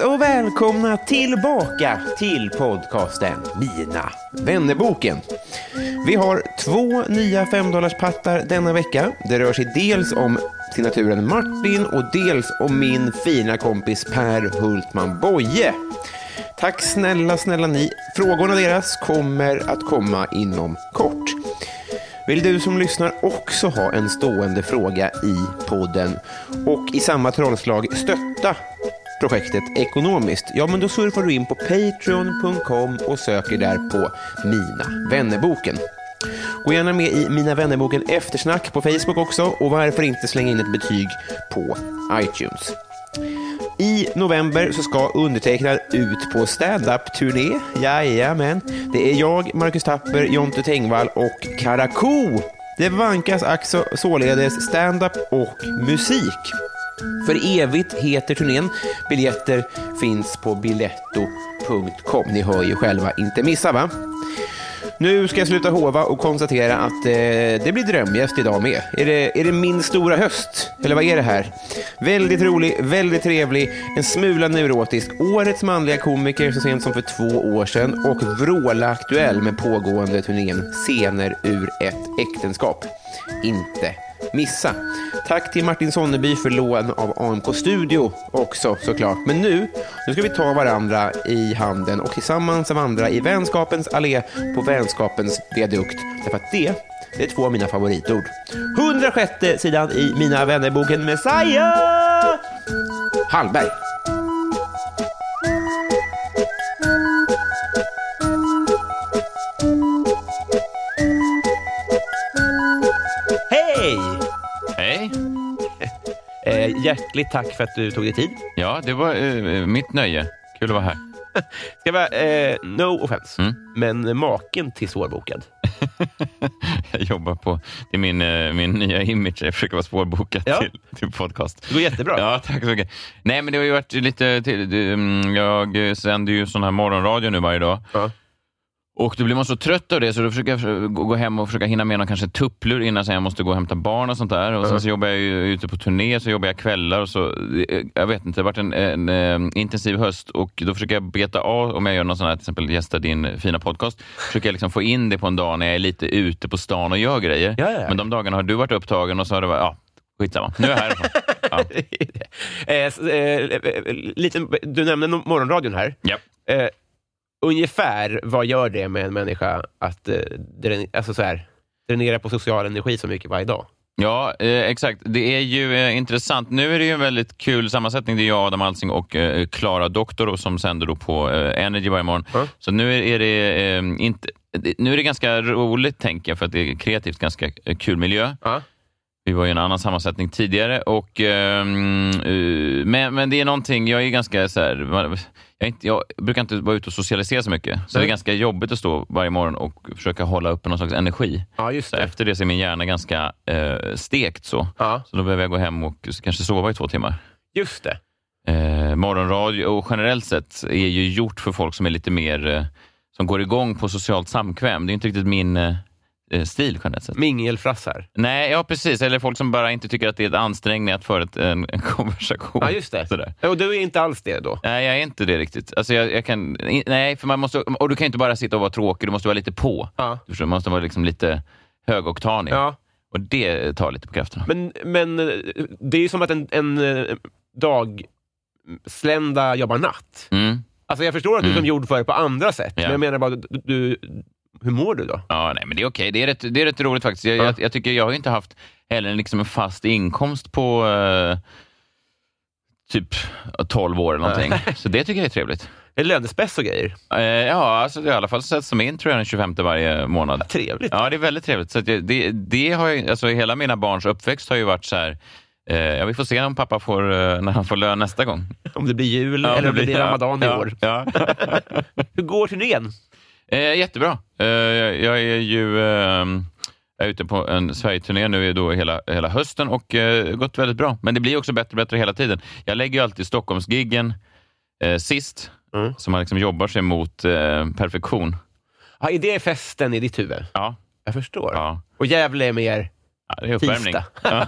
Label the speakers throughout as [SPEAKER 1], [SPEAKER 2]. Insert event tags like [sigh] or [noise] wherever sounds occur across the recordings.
[SPEAKER 1] Och välkomna tillbaka till podcasten Mina vännerboken. Vi har två nya femdollarspattar denna vecka. Det rör sig dels om signaturen Martin och dels om min fina kompis Per Hultman Boye. Tack snälla, snälla ni. Frågorna deras kommer att komma inom kort. Vill du som lyssnar också ha en stående fråga i podden och i samma trollslag stötta projektet ekonomiskt, ja men då surfar du in på patreon.com och söker där på Mina vännerboken. Gå gärna med i Mina vännerboken Eftersnack på Facebook också och varför inte slänga in ett betyg på iTunes. I november så ska undertecknad ut på standup-turné. Jajamän. Det är jag, Marcus Tapper, Jonte Tengvall och Karakou. Det vankas alltså således standup och musik. För evigt heter turnén. Biljetter finns på biletto.com. Ni hör ju själva, inte missa va? Nu ska jag sluta hova och konstatera att eh, det blir drömgäst idag med. Är det, är det min stora höst? Eller vad är det här? Väldigt rolig, väldigt trevlig, en smula neurotisk, årets manliga komiker så sent som för två år sedan och vråla aktuell med pågående turnén Scener ur ett äktenskap. Inte missa. Tack till Martin Sonneby för lån av AMK Studio också såklart. Men nu, nu ska vi ta varandra i handen och tillsammans vandra i vänskapens allé på vänskapens viadukt. Därför att det, det är två av mina favoritord. 106 sidan i Mina vännerboken Messiah Hallberg. Eh, hjärtligt tack för att du tog dig tid.
[SPEAKER 2] Ja, det var eh, mitt nöje. Kul att vara här. [laughs]
[SPEAKER 1] Ska vara, eh, no offense,
[SPEAKER 2] Mm.
[SPEAKER 1] men maken till svårbokad. [laughs]
[SPEAKER 2] Jag jobbar på... Det är min, eh, min nya image. Jag försöker vara svårbokad
[SPEAKER 1] Ja.
[SPEAKER 2] till, till podcast.
[SPEAKER 1] Det går jättebra.
[SPEAKER 2] Ja, tack så mycket. Nej, men det har ju varit lite... Till, mm, jag sänder ju sån här morgonradio nu varje dag.
[SPEAKER 1] Ja.
[SPEAKER 2] Och då blir man så trött av det så då försöker jag gå hem och försöka hinna med någon kanske tupplur innan sen jag måste gå och hämta barn och sånt där. Och sen så jobbar jag ju ute på turné, så jobbar jag kvällar och så. eh, Jag vet inte, det har varit en, en, eh, intensiv höst och då försöker jag beta av om jag gör någon sån här, till exempel gästar din fina podcast. Försöker jag liksom få in det på en dag när jag är lite ute på stan och gör grejer.
[SPEAKER 1] Ja, ja.
[SPEAKER 2] Men de dagarna har du varit upptagen och så har det varit, ja, skitsamma. Nu är jag här. [laughs] ja.
[SPEAKER 1] eh, eh, eh, lite, du nämnde morgonradion här.
[SPEAKER 2] Ja.
[SPEAKER 1] Eh, ungefär vad gör det med en människa att eh, alltså så här, dränera på social energi så mycket varje dag?
[SPEAKER 2] Ja, eh, exakt. Det är ju eh, intressant. Nu är det ju en väldigt kul sammansättning. Det är jag, Adam Alsing och eh, Klara Doktor som sänder då på eh, Energy varje morgon.
[SPEAKER 1] Ja.
[SPEAKER 2] Så nu är, är det eh, inte... Nu är det ganska roligt, tänker jag, för att det är kreativt ganska eh, kul miljö.
[SPEAKER 1] Ja.
[SPEAKER 2] Vi var i en annan sammansättning tidigare. Och, ehm, eh, men, men det är någonting, jag är ganska så här, jag, inte, jag brukar inte vara ute och socialisera så mycket. Så
[SPEAKER 1] Nej.
[SPEAKER 2] det är ganska jobbigt att stå varje morgon och försöka hålla uppe någon slags energi.
[SPEAKER 1] ja, just
[SPEAKER 2] Så efter det så är min hjärna ganska eh, stekt. Så.
[SPEAKER 1] Ja,
[SPEAKER 2] så då behöver jag gå hem och kanske sova i två timmar.
[SPEAKER 1] just det.
[SPEAKER 2] Eh, morgonradio och generellt sett är ju gjort för folk som är lite mer, eh, som går igång på socialt samkväm. Det är inte riktigt min, eh, stil generellt sett.
[SPEAKER 3] Mingelfrassar.
[SPEAKER 2] Nej, ja precis. Eller folk som bara inte tycker att det är ett ansträngning att föra en, en [laughs] konversation.
[SPEAKER 3] Ja, just det.
[SPEAKER 2] Sådär.
[SPEAKER 3] Och du är inte alls det då?
[SPEAKER 2] Nej, jag är inte det riktigt. Alltså jag, jag kan, nej, för man måste, och du kan inte bara sitta och vara tråkig, du måste vara lite på.
[SPEAKER 3] Ja.
[SPEAKER 2] Du förstår, man måste vara liksom lite högoktanig.
[SPEAKER 3] Ja.
[SPEAKER 2] Och det tar lite på krafterna.
[SPEAKER 3] Men, men eh, det är ju som att en, en eh, dagslända jobbar natt.
[SPEAKER 2] Mm.
[SPEAKER 3] Alltså jag förstår att du är
[SPEAKER 2] Mm.
[SPEAKER 3] som gjord för det på andra sätt,
[SPEAKER 2] Ja.
[SPEAKER 3] men jag menar bara, du, du, hur mår du då?
[SPEAKER 2] Ja, nej, men det är okej. Det, är rätt, det är rätt roligt faktiskt. Jag,
[SPEAKER 3] Ja.
[SPEAKER 2] jag, jag tycker jag har inte haft heller liksom en fast inkomst på eh, typ 12 år eller någonting. Så det tycker jag är trevligt.
[SPEAKER 3] Är det lönespäss och grejer?
[SPEAKER 2] Eh, ja, alltså, i alla fall sätts de in tror jag den 25 varje månad.
[SPEAKER 3] Trevligt.
[SPEAKER 2] Ja, det är väldigt trevligt. Så det, det, det har ju, alltså, hela mina barns uppväxt har ju varit så här, eh, ja, vi får se om pappa får, eh, när han får lön nästa gång.
[SPEAKER 3] Om det blir jul
[SPEAKER 2] Ja,
[SPEAKER 3] eller om det blir ramadan
[SPEAKER 2] ja,
[SPEAKER 3] i år.
[SPEAKER 2] Ja. [laughs]
[SPEAKER 3] Hur går turnén?
[SPEAKER 2] Eh, jättebra. Eh, jag, är ju eh, jag är ute på en Sverigeturné nu då hela, hela hösten och eh, gått väldigt bra. Men det blir också bättre och bättre hela tiden. Jag lägger ju alltid Stockholmsgiggen eh, sist,
[SPEAKER 3] Mm.
[SPEAKER 2] så man liksom jobbar sig mot eh, perfektion.
[SPEAKER 3] Ja, är det festen i ditt huvud?
[SPEAKER 2] Ja,
[SPEAKER 3] Jag förstår.
[SPEAKER 2] ja.
[SPEAKER 3] Och Gävle är mer...
[SPEAKER 2] Ja, det är uppvärmning. Ja.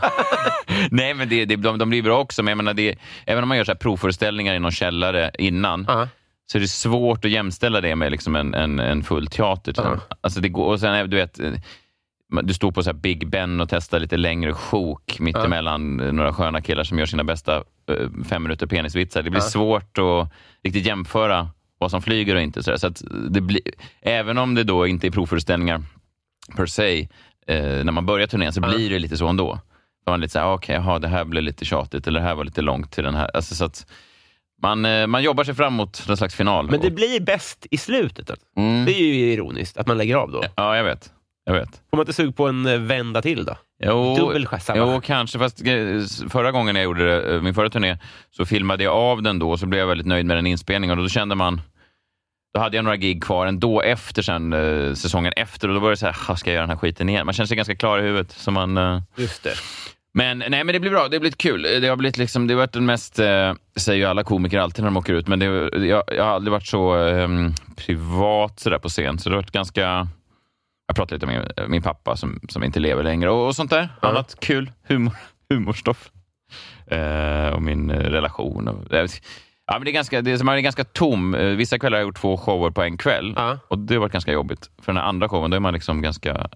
[SPEAKER 2] [laughs] Nej, men det, det, de, de blir bra också. Men jag menar, det, även om man gör så här provföreställningar i någon källare innan,
[SPEAKER 3] Ja.
[SPEAKER 2] Så är det svårt att jämställa det med liksom en, en, en full teater. exempel. Alltså det går, och sen, är- du vet, eh, du står på så Big Ben och testar lite längre sjok mittemellan ja. några sköna killar som gör sina bästa eh, fem minuter penisvitsar. Det blir
[SPEAKER 3] Ja.
[SPEAKER 2] svårt att riktigt jämföra vad som flyger och inte. Så, att det blir, även om det då inte är provföreställningar per se, eh, när man börjar turnén så blir det lite så ändå. Då man lite så här, okej, jaha, det här blev lite tjatigt eller det här var lite långt till den här. Alltså, så att man, eh, man jobbar sig fram mot någon slags final.
[SPEAKER 3] Men det blir bäst i slutet.
[SPEAKER 2] Mm,
[SPEAKER 3] Det är ju ironiskt att man lägger av då.
[SPEAKER 2] Ja, jag vet. Jag vet.
[SPEAKER 3] Får man inte sug på en eh, vända till då?
[SPEAKER 2] Jo,
[SPEAKER 3] Dubbel
[SPEAKER 2] jo, kanske. Fast eh, förra gången jag gjorde det, min förra turné, så filmade jag av den då och så blev jag väldigt nöjd med den inspelningen. Och då kände man, då hade jag några gig kvar ändå efter sen, säsongen efter och då var det så här, "Ha, ska jag göra den här skiten igen? Man känner sig ganska klar i huvudet. Så man,
[SPEAKER 3] Just det.
[SPEAKER 2] Men, nej, men det blir bra. Det har blivit kul. Det har, blivit liksom, det har varit den mest, eh, säger ju alla komiker alltid när de åker ut, men det, jag, jag har aldrig varit så eh, privat så där på scen. Så det har varit ganska... Jag pratade lite med min, min pappa som, som inte lever längre och, och sånt där.
[SPEAKER 3] Ja.
[SPEAKER 2] Annat kul humor, [laughs] humorstoff. Eh, och min relation. Och, ja, men det är ganska, det är, man är ganska tom. Eh, Vissa kvällar har jag gjort två shower på en kväll
[SPEAKER 3] Ja.
[SPEAKER 2] och det har varit ganska jobbigt. För den andra showen, då är man liksom ganska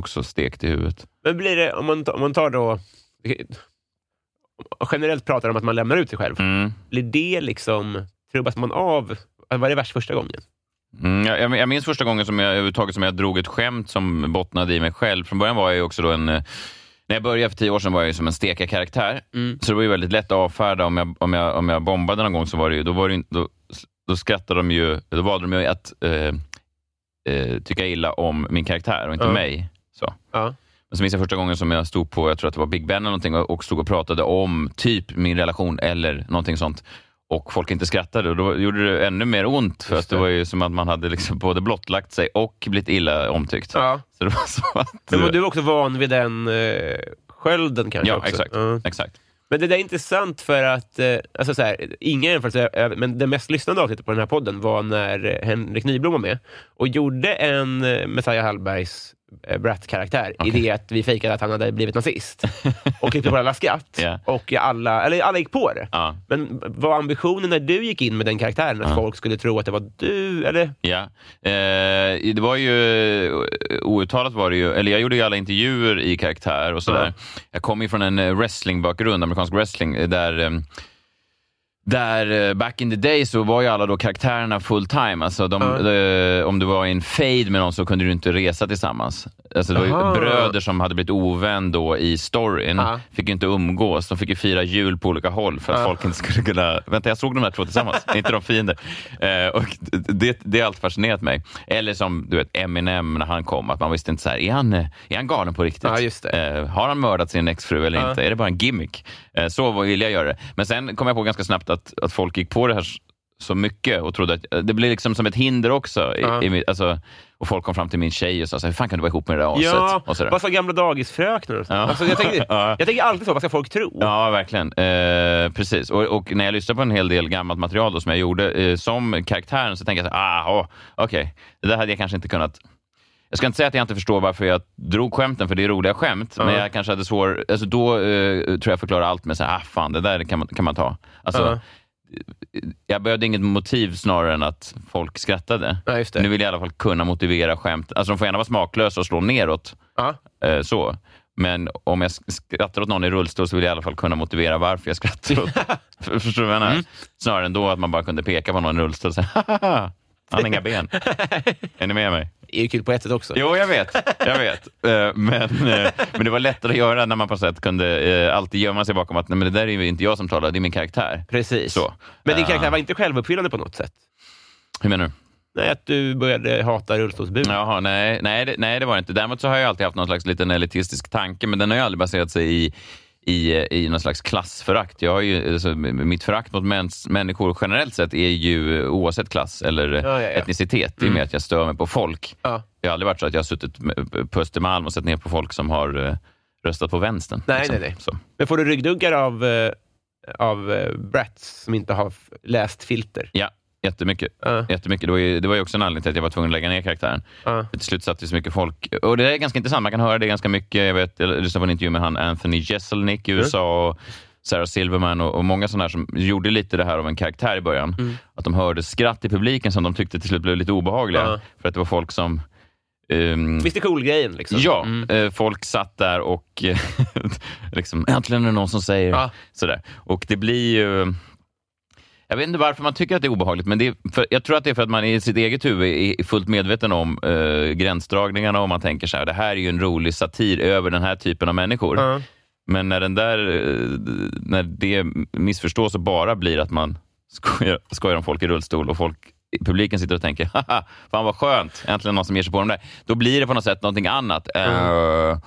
[SPEAKER 2] också stekt i huvudet.
[SPEAKER 3] Men blir det, om man, om man tar då... Generellt pratar om att man lämnar ut sig själv.
[SPEAKER 2] Mm.
[SPEAKER 3] Blir det liksom... Trubbas man av? Vad är det värst första gången?
[SPEAKER 2] Mm, jag, jag- minns första gången som jag, överhuvudtaget som jag drog ett skämt som bottnade i mig själv. Från början var jag ju också då en... eh, När jag började för tio år sedan var jag ju som en stekarkaraktär.
[SPEAKER 3] Mm.
[SPEAKER 2] Så det var ju väldigt lätt att avfärda. Om jag, om jag, om jag bombade någon gång så var det ju, då, var det, då, då skrattade de ju, då valde de ju att eh, eh, tycka illa om min karaktär och inte
[SPEAKER 3] Ja.
[SPEAKER 2] mig. Så.
[SPEAKER 3] Ja.
[SPEAKER 2] Men så minns jag första gången som jag stod på, jag tror att det var Big Ben eller någonting och, stod och pratade om typ min relation eller någonting sånt. Och folk inte skrattade och då gjorde det ännu mer ont för
[SPEAKER 3] Just
[SPEAKER 2] att det
[SPEAKER 3] det.
[SPEAKER 2] var ju som att man hade liksom både blottlagt sig och blivit illa omtyckt.
[SPEAKER 3] ja.
[SPEAKER 2] Så det var [laughs] så att...
[SPEAKER 3] Men var du också van vid den eh, skölden kanske?
[SPEAKER 2] ja,
[SPEAKER 3] också?
[SPEAKER 2] exakt.
[SPEAKER 3] Ja.
[SPEAKER 2] exakt.
[SPEAKER 3] Men det där är intressant för att, eh, alltså så här, inga jämförelser, eh, men det mest lyssnade avsnittet på den här podden var när Henrik Nyblom var med och gjorde en eh, Messiah Hallbergs eh, Brat-karaktär i
[SPEAKER 2] Okej.
[SPEAKER 3] det att vi fejkade att han hade blivit nazist. [laughs] Och klippte på alla skratt.
[SPEAKER 2] Ja.
[SPEAKER 3] Och alla, eller alla gick på det.
[SPEAKER 2] Ja.
[SPEAKER 3] Men var ambitionen när du gick in med den karaktären att
[SPEAKER 2] Ja.
[SPEAKER 3] folk skulle tro att det var du? Eller?
[SPEAKER 2] Ja. Eh, det var ju, outtalat var det ju, eller jag gjorde ju alla intervjuer i karaktär och sådär. Jag kommer ju från en wrestlingbakgrund, amerikansk wrestling, eh, där eh, där eh, back in the day så var ju alla då karaktärerna full time. Alltså de,
[SPEAKER 3] Ja.
[SPEAKER 2] de, om du var i en fade med någon så kunde du inte resa tillsammans. Alltså det var ju bröder som hade blivit ovän då i storyn.
[SPEAKER 3] Ja.
[SPEAKER 2] Fick ju inte umgås. De fick ju fira jul på olika håll för att folk inte skulle kunna... Vänta, jag såg de här två tillsammans. [laughs] inte de fiender. Eh, och det, det har alltid fascinerat mig. Eller som du vet Eminem när han kom, att man visste inte så här, är han, eh, är han galen på riktigt? Eh, har han mördat sin exfru eller inte? Är det bara en gimmick? Eh, så ville jag göra det. Men sen kom jag på ganska snabbt att, att folk gick på det här så mycket och trodde att eh, det blev liksom som ett hinder också. I,
[SPEAKER 3] Ja.
[SPEAKER 2] i, mitt- alltså, och folk kom fram till min tjej och sa, så här, hur fan kan du vara ihop med det där aset?
[SPEAKER 3] Ja,
[SPEAKER 2] och
[SPEAKER 3] vad sa gamla dagisfröknar? och?
[SPEAKER 2] Ja.
[SPEAKER 3] Alltså, jag, tänker, [laughs]
[SPEAKER 2] Ja.
[SPEAKER 3] jag tänker alltid så, vad ska folk tro?
[SPEAKER 2] Ja, verkligen. Eh, precis. Och, och när jag lyssnar på en hel del gammalt material då, som jag gjorde eh, som karaktären så tänker jag så här, ah, oh, okej, det där hade jag kanske inte kunnat jag ska inte säga att jag inte förstår varför jag drog skämten, för det är roliga skämt.
[SPEAKER 3] Ja.
[SPEAKER 2] Men jag kanske hade svår... Alltså då eh, tror jag förklarar allt med så här, ah, fan, det där kan man, kan man ta. Alltså,
[SPEAKER 3] Ja.
[SPEAKER 2] Jag behövde inget motiv snarare än att folk skrattade.
[SPEAKER 3] Ja, det.
[SPEAKER 2] Nu vill jag i alla fall kunna motivera skämt. Alltså de får gärna vara smaklösa och slå neråt.
[SPEAKER 3] Ja.
[SPEAKER 2] Eh, så. Men om jag sk- skrattar åt någon i rullstol så vill jag i alla fall kunna motivera varför jag skrattar åt. [laughs] För- Förstår du vad jag menar?
[SPEAKER 3] Mm.
[SPEAKER 2] Snarare än då att man bara kunde peka på någon i rullstol och säga [laughs] "Haha, han har inga ben. [laughs] Är ni med mig?
[SPEAKER 3] Är ju kul på ett sätt också.
[SPEAKER 2] Jo, jag vet. Jag vet. [laughs] Eh, Men, eh, men det var lättare att göra när man på sätt kunde eh, alltid gömma sig bakom att Nej, men det där är ju inte jag som talar, det är min karaktär.
[SPEAKER 3] Precis.
[SPEAKER 2] Så.
[SPEAKER 3] Men din karaktär var inte självuppfyllande på något sätt?
[SPEAKER 2] Hur menar du?
[SPEAKER 3] Nej, att du började hata rullstolsburen?
[SPEAKER 2] Jaha, nej, nej, det, nej, det var det inte. Däremot så har jag alltid haft någon slags liten elitistisk tanke, men den har ju aldrig baserat sig i, i, i någon slags klassförakt. Jag har ju, alltså, mitt förakt mot mäns, människor generellt sett är ju eh, oavsett klass eller
[SPEAKER 3] Ja, ja,
[SPEAKER 2] etnicitet. Det är mer att jag stör mig på folk. Det har aldrig varit så att jag har suttit på Östermalm och sett ner på folk som har eh, röstat på vänstern.
[SPEAKER 3] Nej,
[SPEAKER 2] liksom.
[SPEAKER 3] nej, nej.
[SPEAKER 2] Så.
[SPEAKER 3] Men får du ryggdunkar av, eh, av brats som inte har läst filter?
[SPEAKER 2] Ja, jättemycket.
[SPEAKER 3] Ja.
[SPEAKER 2] jättemycket. Det, var ju, det var ju också en anledning till att jag var tvungen att lägga ner karaktären. För till slut satt det så mycket folk. Och det är ganska intressant. Man kan höra det ganska mycket. Jag, vet, jag lyssnade på en intervju med han Anthony Jeselnik i. USA och Sarah Silverman och, och många sådana som gjorde lite det här av en karaktär i början.
[SPEAKER 3] Mm.
[SPEAKER 2] Att de hörde skratt i publiken som de tyckte till slut blev lite obehagliga.
[SPEAKER 3] Ja.
[SPEAKER 2] För att det var folk som ehm,
[SPEAKER 3] Mr Cool-grejen liksom?
[SPEAKER 2] Ja,
[SPEAKER 3] Mm.
[SPEAKER 2] eh, folk satt där och [laughs] liksom, äntligen är det någon som säger
[SPEAKER 3] Ja.
[SPEAKER 2] sådär. Och det blir ju... Jag vet inte varför man tycker att det är obehagligt, men det är för, jag tror att det är för att man i sitt eget huvud är fullt medveten om eh, gränsdragningarna och man tänker så här, det här är ju en rolig satir över den här typen av människor.
[SPEAKER 3] Ja.
[SPEAKER 2] Men när, den där, eh, när det missförstås och bara blir att man skojar, skojar om folk i rullstol och folk i publiken sitter och tänker haha, fan vad skönt, äntligen någon som ger sig på dem där. Då blir det på något sätt någonting annat. Eh,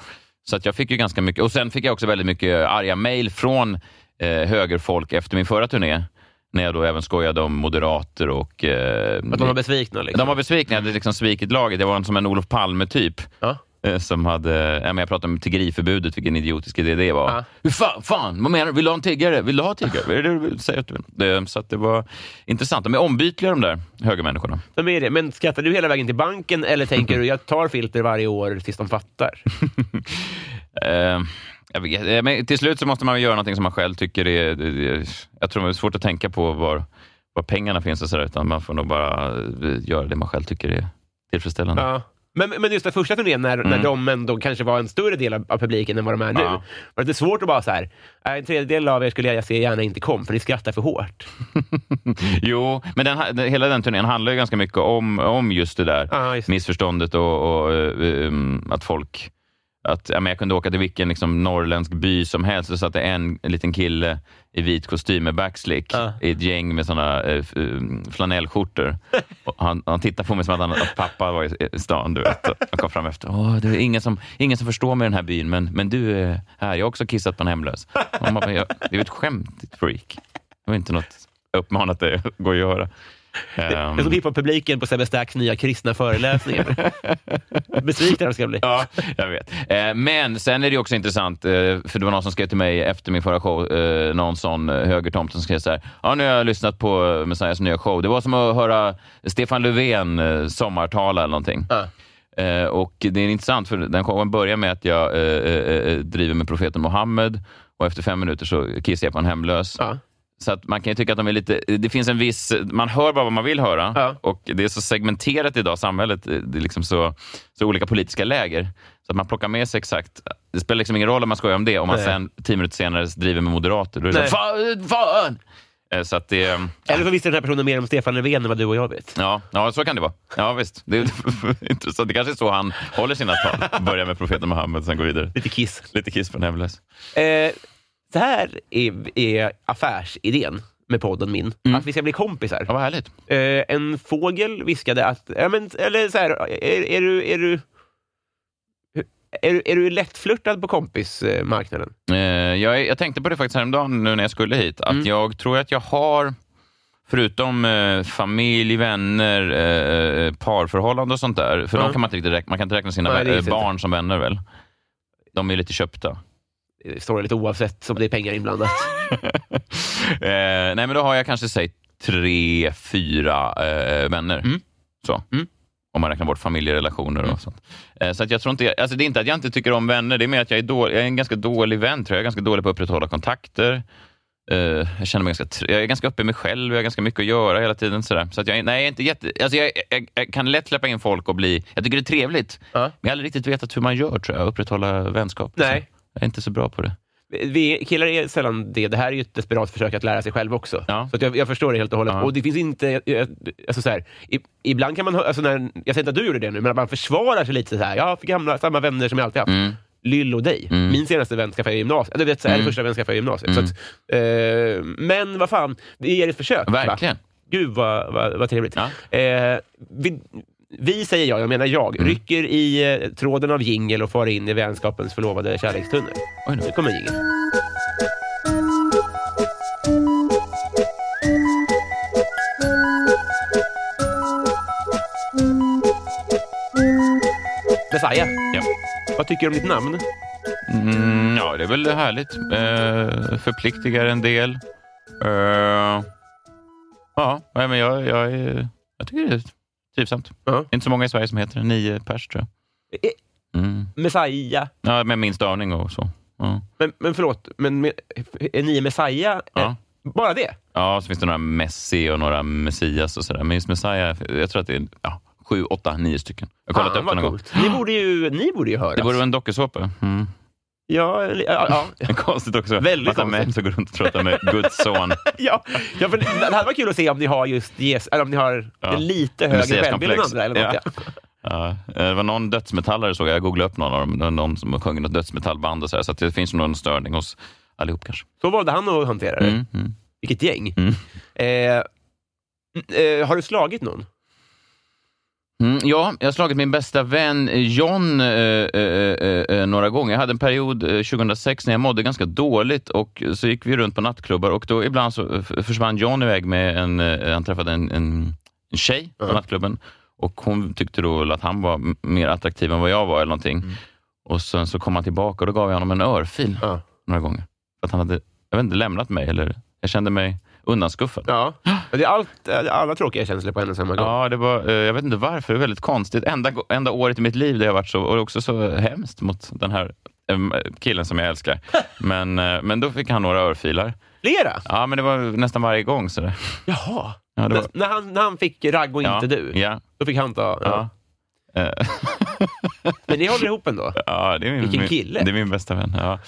[SPEAKER 2] så att jag fick ju ganska mycket, och sen fick jag också väldigt mycket arga mejl från eh, högerfolk efter min förra turné. När jag då även skojade om moderater och... Eh,
[SPEAKER 3] Att de var besvikna? Liksom.
[SPEAKER 2] de var besvikna, jag hade liksom svikit laget. Jag var en, som en Olof Palme-typ.
[SPEAKER 3] Ja.
[SPEAKER 2] Eh, Som hade, men jag pratade om tiggeriförbudet, vilken idiotisk idé det var.
[SPEAKER 3] Ja.
[SPEAKER 2] Hur fan, fan, vad menar du? Vill du ha en tiggare? Vill du ha tiggare? Vad är det du vill säga? att du vill? Det, så att det var intressant. De är ombytliga de där högermänniskorna.
[SPEAKER 3] De är det. Men skrattar du hela vägen till banken eller tänker [laughs] du jag tar filter varje år tills de fattar? [laughs]
[SPEAKER 2] Eh, jag vet, eh, men till slut så måste man göra någonting som man själv tycker är... det- Jag tror det är svårt att tänka på var, var pengarna finns och sådär, utan man får nog bara eh, göra det man själv tycker är tillfredsställande.
[SPEAKER 3] Ja. Men, men just den första turnén, när, när
[SPEAKER 2] Mm.
[SPEAKER 3] de ändå kanske var en större del av, av publiken än vad de är nu,
[SPEAKER 2] Ja.
[SPEAKER 3] var det lite svårt att bara så här, "Äh, en tredjedel av er skulle jag se gärna inte kom, för ni skrattar för hårt. [laughs]
[SPEAKER 2] Jo, men den, hela den turnén handlar ju ganska mycket om, om just det där
[SPEAKER 3] Ja, just det.
[SPEAKER 2] missförståndet och, och um, att folk... Att, ja, men jag kunde åka till vilken liksom, norrländsk by som helst och satt det en, en liten kille i vit kostym med backslick
[SPEAKER 3] Ja.
[SPEAKER 2] i ett gäng med såna eh, um, flanellskjortor. Och han, han tittade på mig som att, han, att pappa var i, stan. Du vet. Han kom fram efter. Åh, det är ingen som, ingen som förstår mig i den här byn, men, men du är här. Jag har också kissat på en hemlös. Bara, "Ja, det är ett skämt, ditt freak. Det var inte något jag uppmanat dig att gå och göra.
[SPEAKER 3] Det
[SPEAKER 2] Ehm,
[SPEAKER 3] är som hiphop-publiken på Sebbe Stacks nya kristna föreläsningar. [laughs] Besvikna de ska bli.
[SPEAKER 2] Ja, jag vet. Eh, men sen är det också intressant, eh, för det var någon som skrev till mig efter min förra show, eh, någon sån eh, högertomt som skrev så här, ja nu har jag lyssnat på Messiahs nya show. Det var som att höra Stefan Löfven sommartala eller någonting.
[SPEAKER 3] Ja.
[SPEAKER 2] Och det är intressant, för den showen börjar med att jag driver med profeten Mohammed och efter fem minuter så kissar jag på en hemlös.
[SPEAKER 3] Ja.
[SPEAKER 2] Så att man kan ju tycka att de är lite... Det finns en viss... Man hör bara vad man vill höra
[SPEAKER 3] Ja.
[SPEAKER 2] och det är så segmenterat idag, samhället. Det är liksom så, så olika politiska läger. Så att man plockar med sig exakt... Det spelar liksom ingen roll om man skojar om det, om man
[SPEAKER 3] Nej.
[SPEAKER 2] sen tio minuter senare driver med moderater. Då är det så, fan! fan! Eh, Så att det...
[SPEAKER 3] Eller så visste den här personen mer om Stefan Löfven än vad du och jag vet.
[SPEAKER 2] Ja, ja, så kan det vara. Ja, visst. Det är [laughs] intressant. Det kanske är så han håller sina tal. Börjar med profeten Muhammed, sen går vidare.
[SPEAKER 3] Lite kiss.
[SPEAKER 2] Lite kiss en hemlös.
[SPEAKER 3] Eh, det här är, är affärsidén med podden min. Att vi ska bli kompisar.
[SPEAKER 2] Ja, vad härligt.
[SPEAKER 3] Eh, en fågel viskade att... Ja, men, eller så här, är, är du... Är du är, är du lättflörtad på kompismarknaden?
[SPEAKER 2] Eh, jag, jag tänkte på det faktiskt häromdagen nu när jag skulle hit. Att
[SPEAKER 3] Mm.
[SPEAKER 2] jag tror att jag har, förutom eh, familj, vänner, eh, parförhållande och sånt där. För
[SPEAKER 3] Ja.
[SPEAKER 2] de kan man inte riktigt räkna, man kan inte räkna sina
[SPEAKER 3] Nej,
[SPEAKER 2] eh, barn som vänner väl? De är lite köpta.
[SPEAKER 3] Det står lite oavsett om det är pengar inblandat. [laughs]
[SPEAKER 2] eh, nej, men då har jag kanske säg tre, fyra eh, vänner.
[SPEAKER 3] Mm.
[SPEAKER 2] Så.
[SPEAKER 3] Mm.
[SPEAKER 2] Om man räknar bort familjerelationer och sånt. Eh, så att jag tror inte, alltså det är inte att jag inte tycker om vänner, det är mer att jag är, dålig, jag är en ganska dålig vän. Tror jag. jag är ganska dålig på att upprätthålla kontakter. Eh, jag känner mig ganska, jag är ganska uppe i mig själv, jag har ganska mycket att göra hela tiden. Sådär. Så att jag, nej, jag, är inte jätte, alltså jag, jag, jag kan lätt släppa in folk och bli... Jag tycker det är trevligt, men jag har aldrig riktigt vetat hur man gör, tror jag, upprätthålla vänskap.
[SPEAKER 3] Nej.
[SPEAKER 2] Så Jag är inte så bra på det.
[SPEAKER 3] Vi killar är sällan det. Det här är ju ett desperat försök att lära sig själv också.
[SPEAKER 2] Ja.
[SPEAKER 3] Så jag, jag förstår det helt och hållet.
[SPEAKER 2] Ja.
[SPEAKER 3] Och det finns inte... Alltså så här, ibland kan man... Alltså när, jag säger inte att du gjorde det nu, men att man försvarar sig lite så här. Jag har gamla, samma vänner som jag alltid haft.
[SPEAKER 2] Mm.
[SPEAKER 3] Lill och dig.
[SPEAKER 2] Mm.
[SPEAKER 3] Min senaste vän skaffade jag i gymnasiet. Du vet, så här,
[SPEAKER 2] Mm.
[SPEAKER 3] första jag i gymnasiet.
[SPEAKER 2] Mm.
[SPEAKER 3] Så att, eh, men vad fan, vi ger ett försök. va?
[SPEAKER 2] Verkligen.
[SPEAKER 3] Gud vad, vad, vad trevligt.
[SPEAKER 2] Ja.
[SPEAKER 3] Eh, vi, vi säger jag, jag menar jag,
[SPEAKER 2] Mm.
[SPEAKER 3] rycker i eh, tråden av jingel och far in i vänskapens förlovade kärlekstunnel.
[SPEAKER 2] Oj då.
[SPEAKER 3] Nu kommer jingel. Messiah,
[SPEAKER 2] Ja.
[SPEAKER 3] vad tycker du om ditt namn?
[SPEAKER 2] Mm, ja, det är väl härligt. Eh, förpliktigar en del. Eh, ja, men jag, jag, jag tycker det är trivsamt.
[SPEAKER 3] Ja.
[SPEAKER 2] Inte så många i Sverige som heter det. Nio pers, tror jag.
[SPEAKER 3] Eh,
[SPEAKER 2] Mm.
[SPEAKER 3] Messiah.
[SPEAKER 2] Ja, med min stavning och så. Ja.
[SPEAKER 3] Men, men förlåt, men me- är ni Messiah? Eh, Bara det?
[SPEAKER 2] ja, så finns det några Messi och några Messias och sådär. Men just Messiah, jag tror att det är ja, sju, åtta, nio stycken. Jag har kollat
[SPEAKER 3] Fan,
[SPEAKER 2] upp det någon
[SPEAKER 3] vad
[SPEAKER 2] gång.
[SPEAKER 3] coolt. Ni borde ju, ni borde ju höras.
[SPEAKER 2] Det borde vara en dokusåpa. Mm.
[SPEAKER 3] Ja, ja, [laughs] ja.
[SPEAKER 2] Konstigt också.
[SPEAKER 3] Väldigt
[SPEAKER 2] Massa
[SPEAKER 3] konstigt.
[SPEAKER 2] män som går runt och de är Guds son. [laughs]
[SPEAKER 3] ja, ja för det hade varit kul att se om ni har just yes, eller om ni har
[SPEAKER 2] Ja.
[SPEAKER 3] en lite högre självbild än andra. Eller något, ja. [laughs]
[SPEAKER 2] Ja, det var någon dödsmetallare såg jag. Jag googlade upp någon av dem. Det var Någon som sjöng något dödsmetallband och så, här, så det finns nog någon störning hos allihop kanske.
[SPEAKER 3] Så valde han att hantera det.
[SPEAKER 2] Mm, mm.
[SPEAKER 3] Vilket gäng.
[SPEAKER 2] Mm.
[SPEAKER 3] Eh, eh, har du slagit någon?
[SPEAKER 2] Mm, ja, jag har slagit min bästa vän John eh, eh, eh, eh, några gånger. Jag hade en period eh, 2006 när jag mådde ganska dåligt och så gick vi runt på nattklubbar och då ibland så försvann John iväg med en, eh, han träffade en, en, en tjej på
[SPEAKER 3] Ja.
[SPEAKER 2] nattklubben och hon tyckte då att han var mer attraktiv än vad jag var eller någonting. Och sen så kom han tillbaka och då gav jag honom en örfil några gånger. För att han hade, jag vet inte, lämnat mig eller jag kände mig undanskuffad.
[SPEAKER 3] ja. Det är allt, alla tråkiga känslor på en och samma gång.
[SPEAKER 2] Ja, det var, eh, jag vet inte varför, det är väldigt konstigt. Enda, enda året i mitt liv där jag varit så, och också så hemskt mot den här killen som jag älskar. [laughs] Men, eh, men då fick han några örfilar.
[SPEAKER 3] Flera?
[SPEAKER 2] Ja, men det var nästan varje gång. Så det,
[SPEAKER 3] Jaha.
[SPEAKER 2] ja, var,
[SPEAKER 3] När, han, när han fick ragg och
[SPEAKER 2] ja,
[SPEAKER 3] inte du,
[SPEAKER 2] Ja,
[SPEAKER 3] då fick han ta... Ja.
[SPEAKER 2] Eh, [laughs]
[SPEAKER 3] Men ni håller ihop ändå?
[SPEAKER 2] ja, det är min,
[SPEAKER 3] Vilken kille.
[SPEAKER 2] Det är min bästa vän. Ja.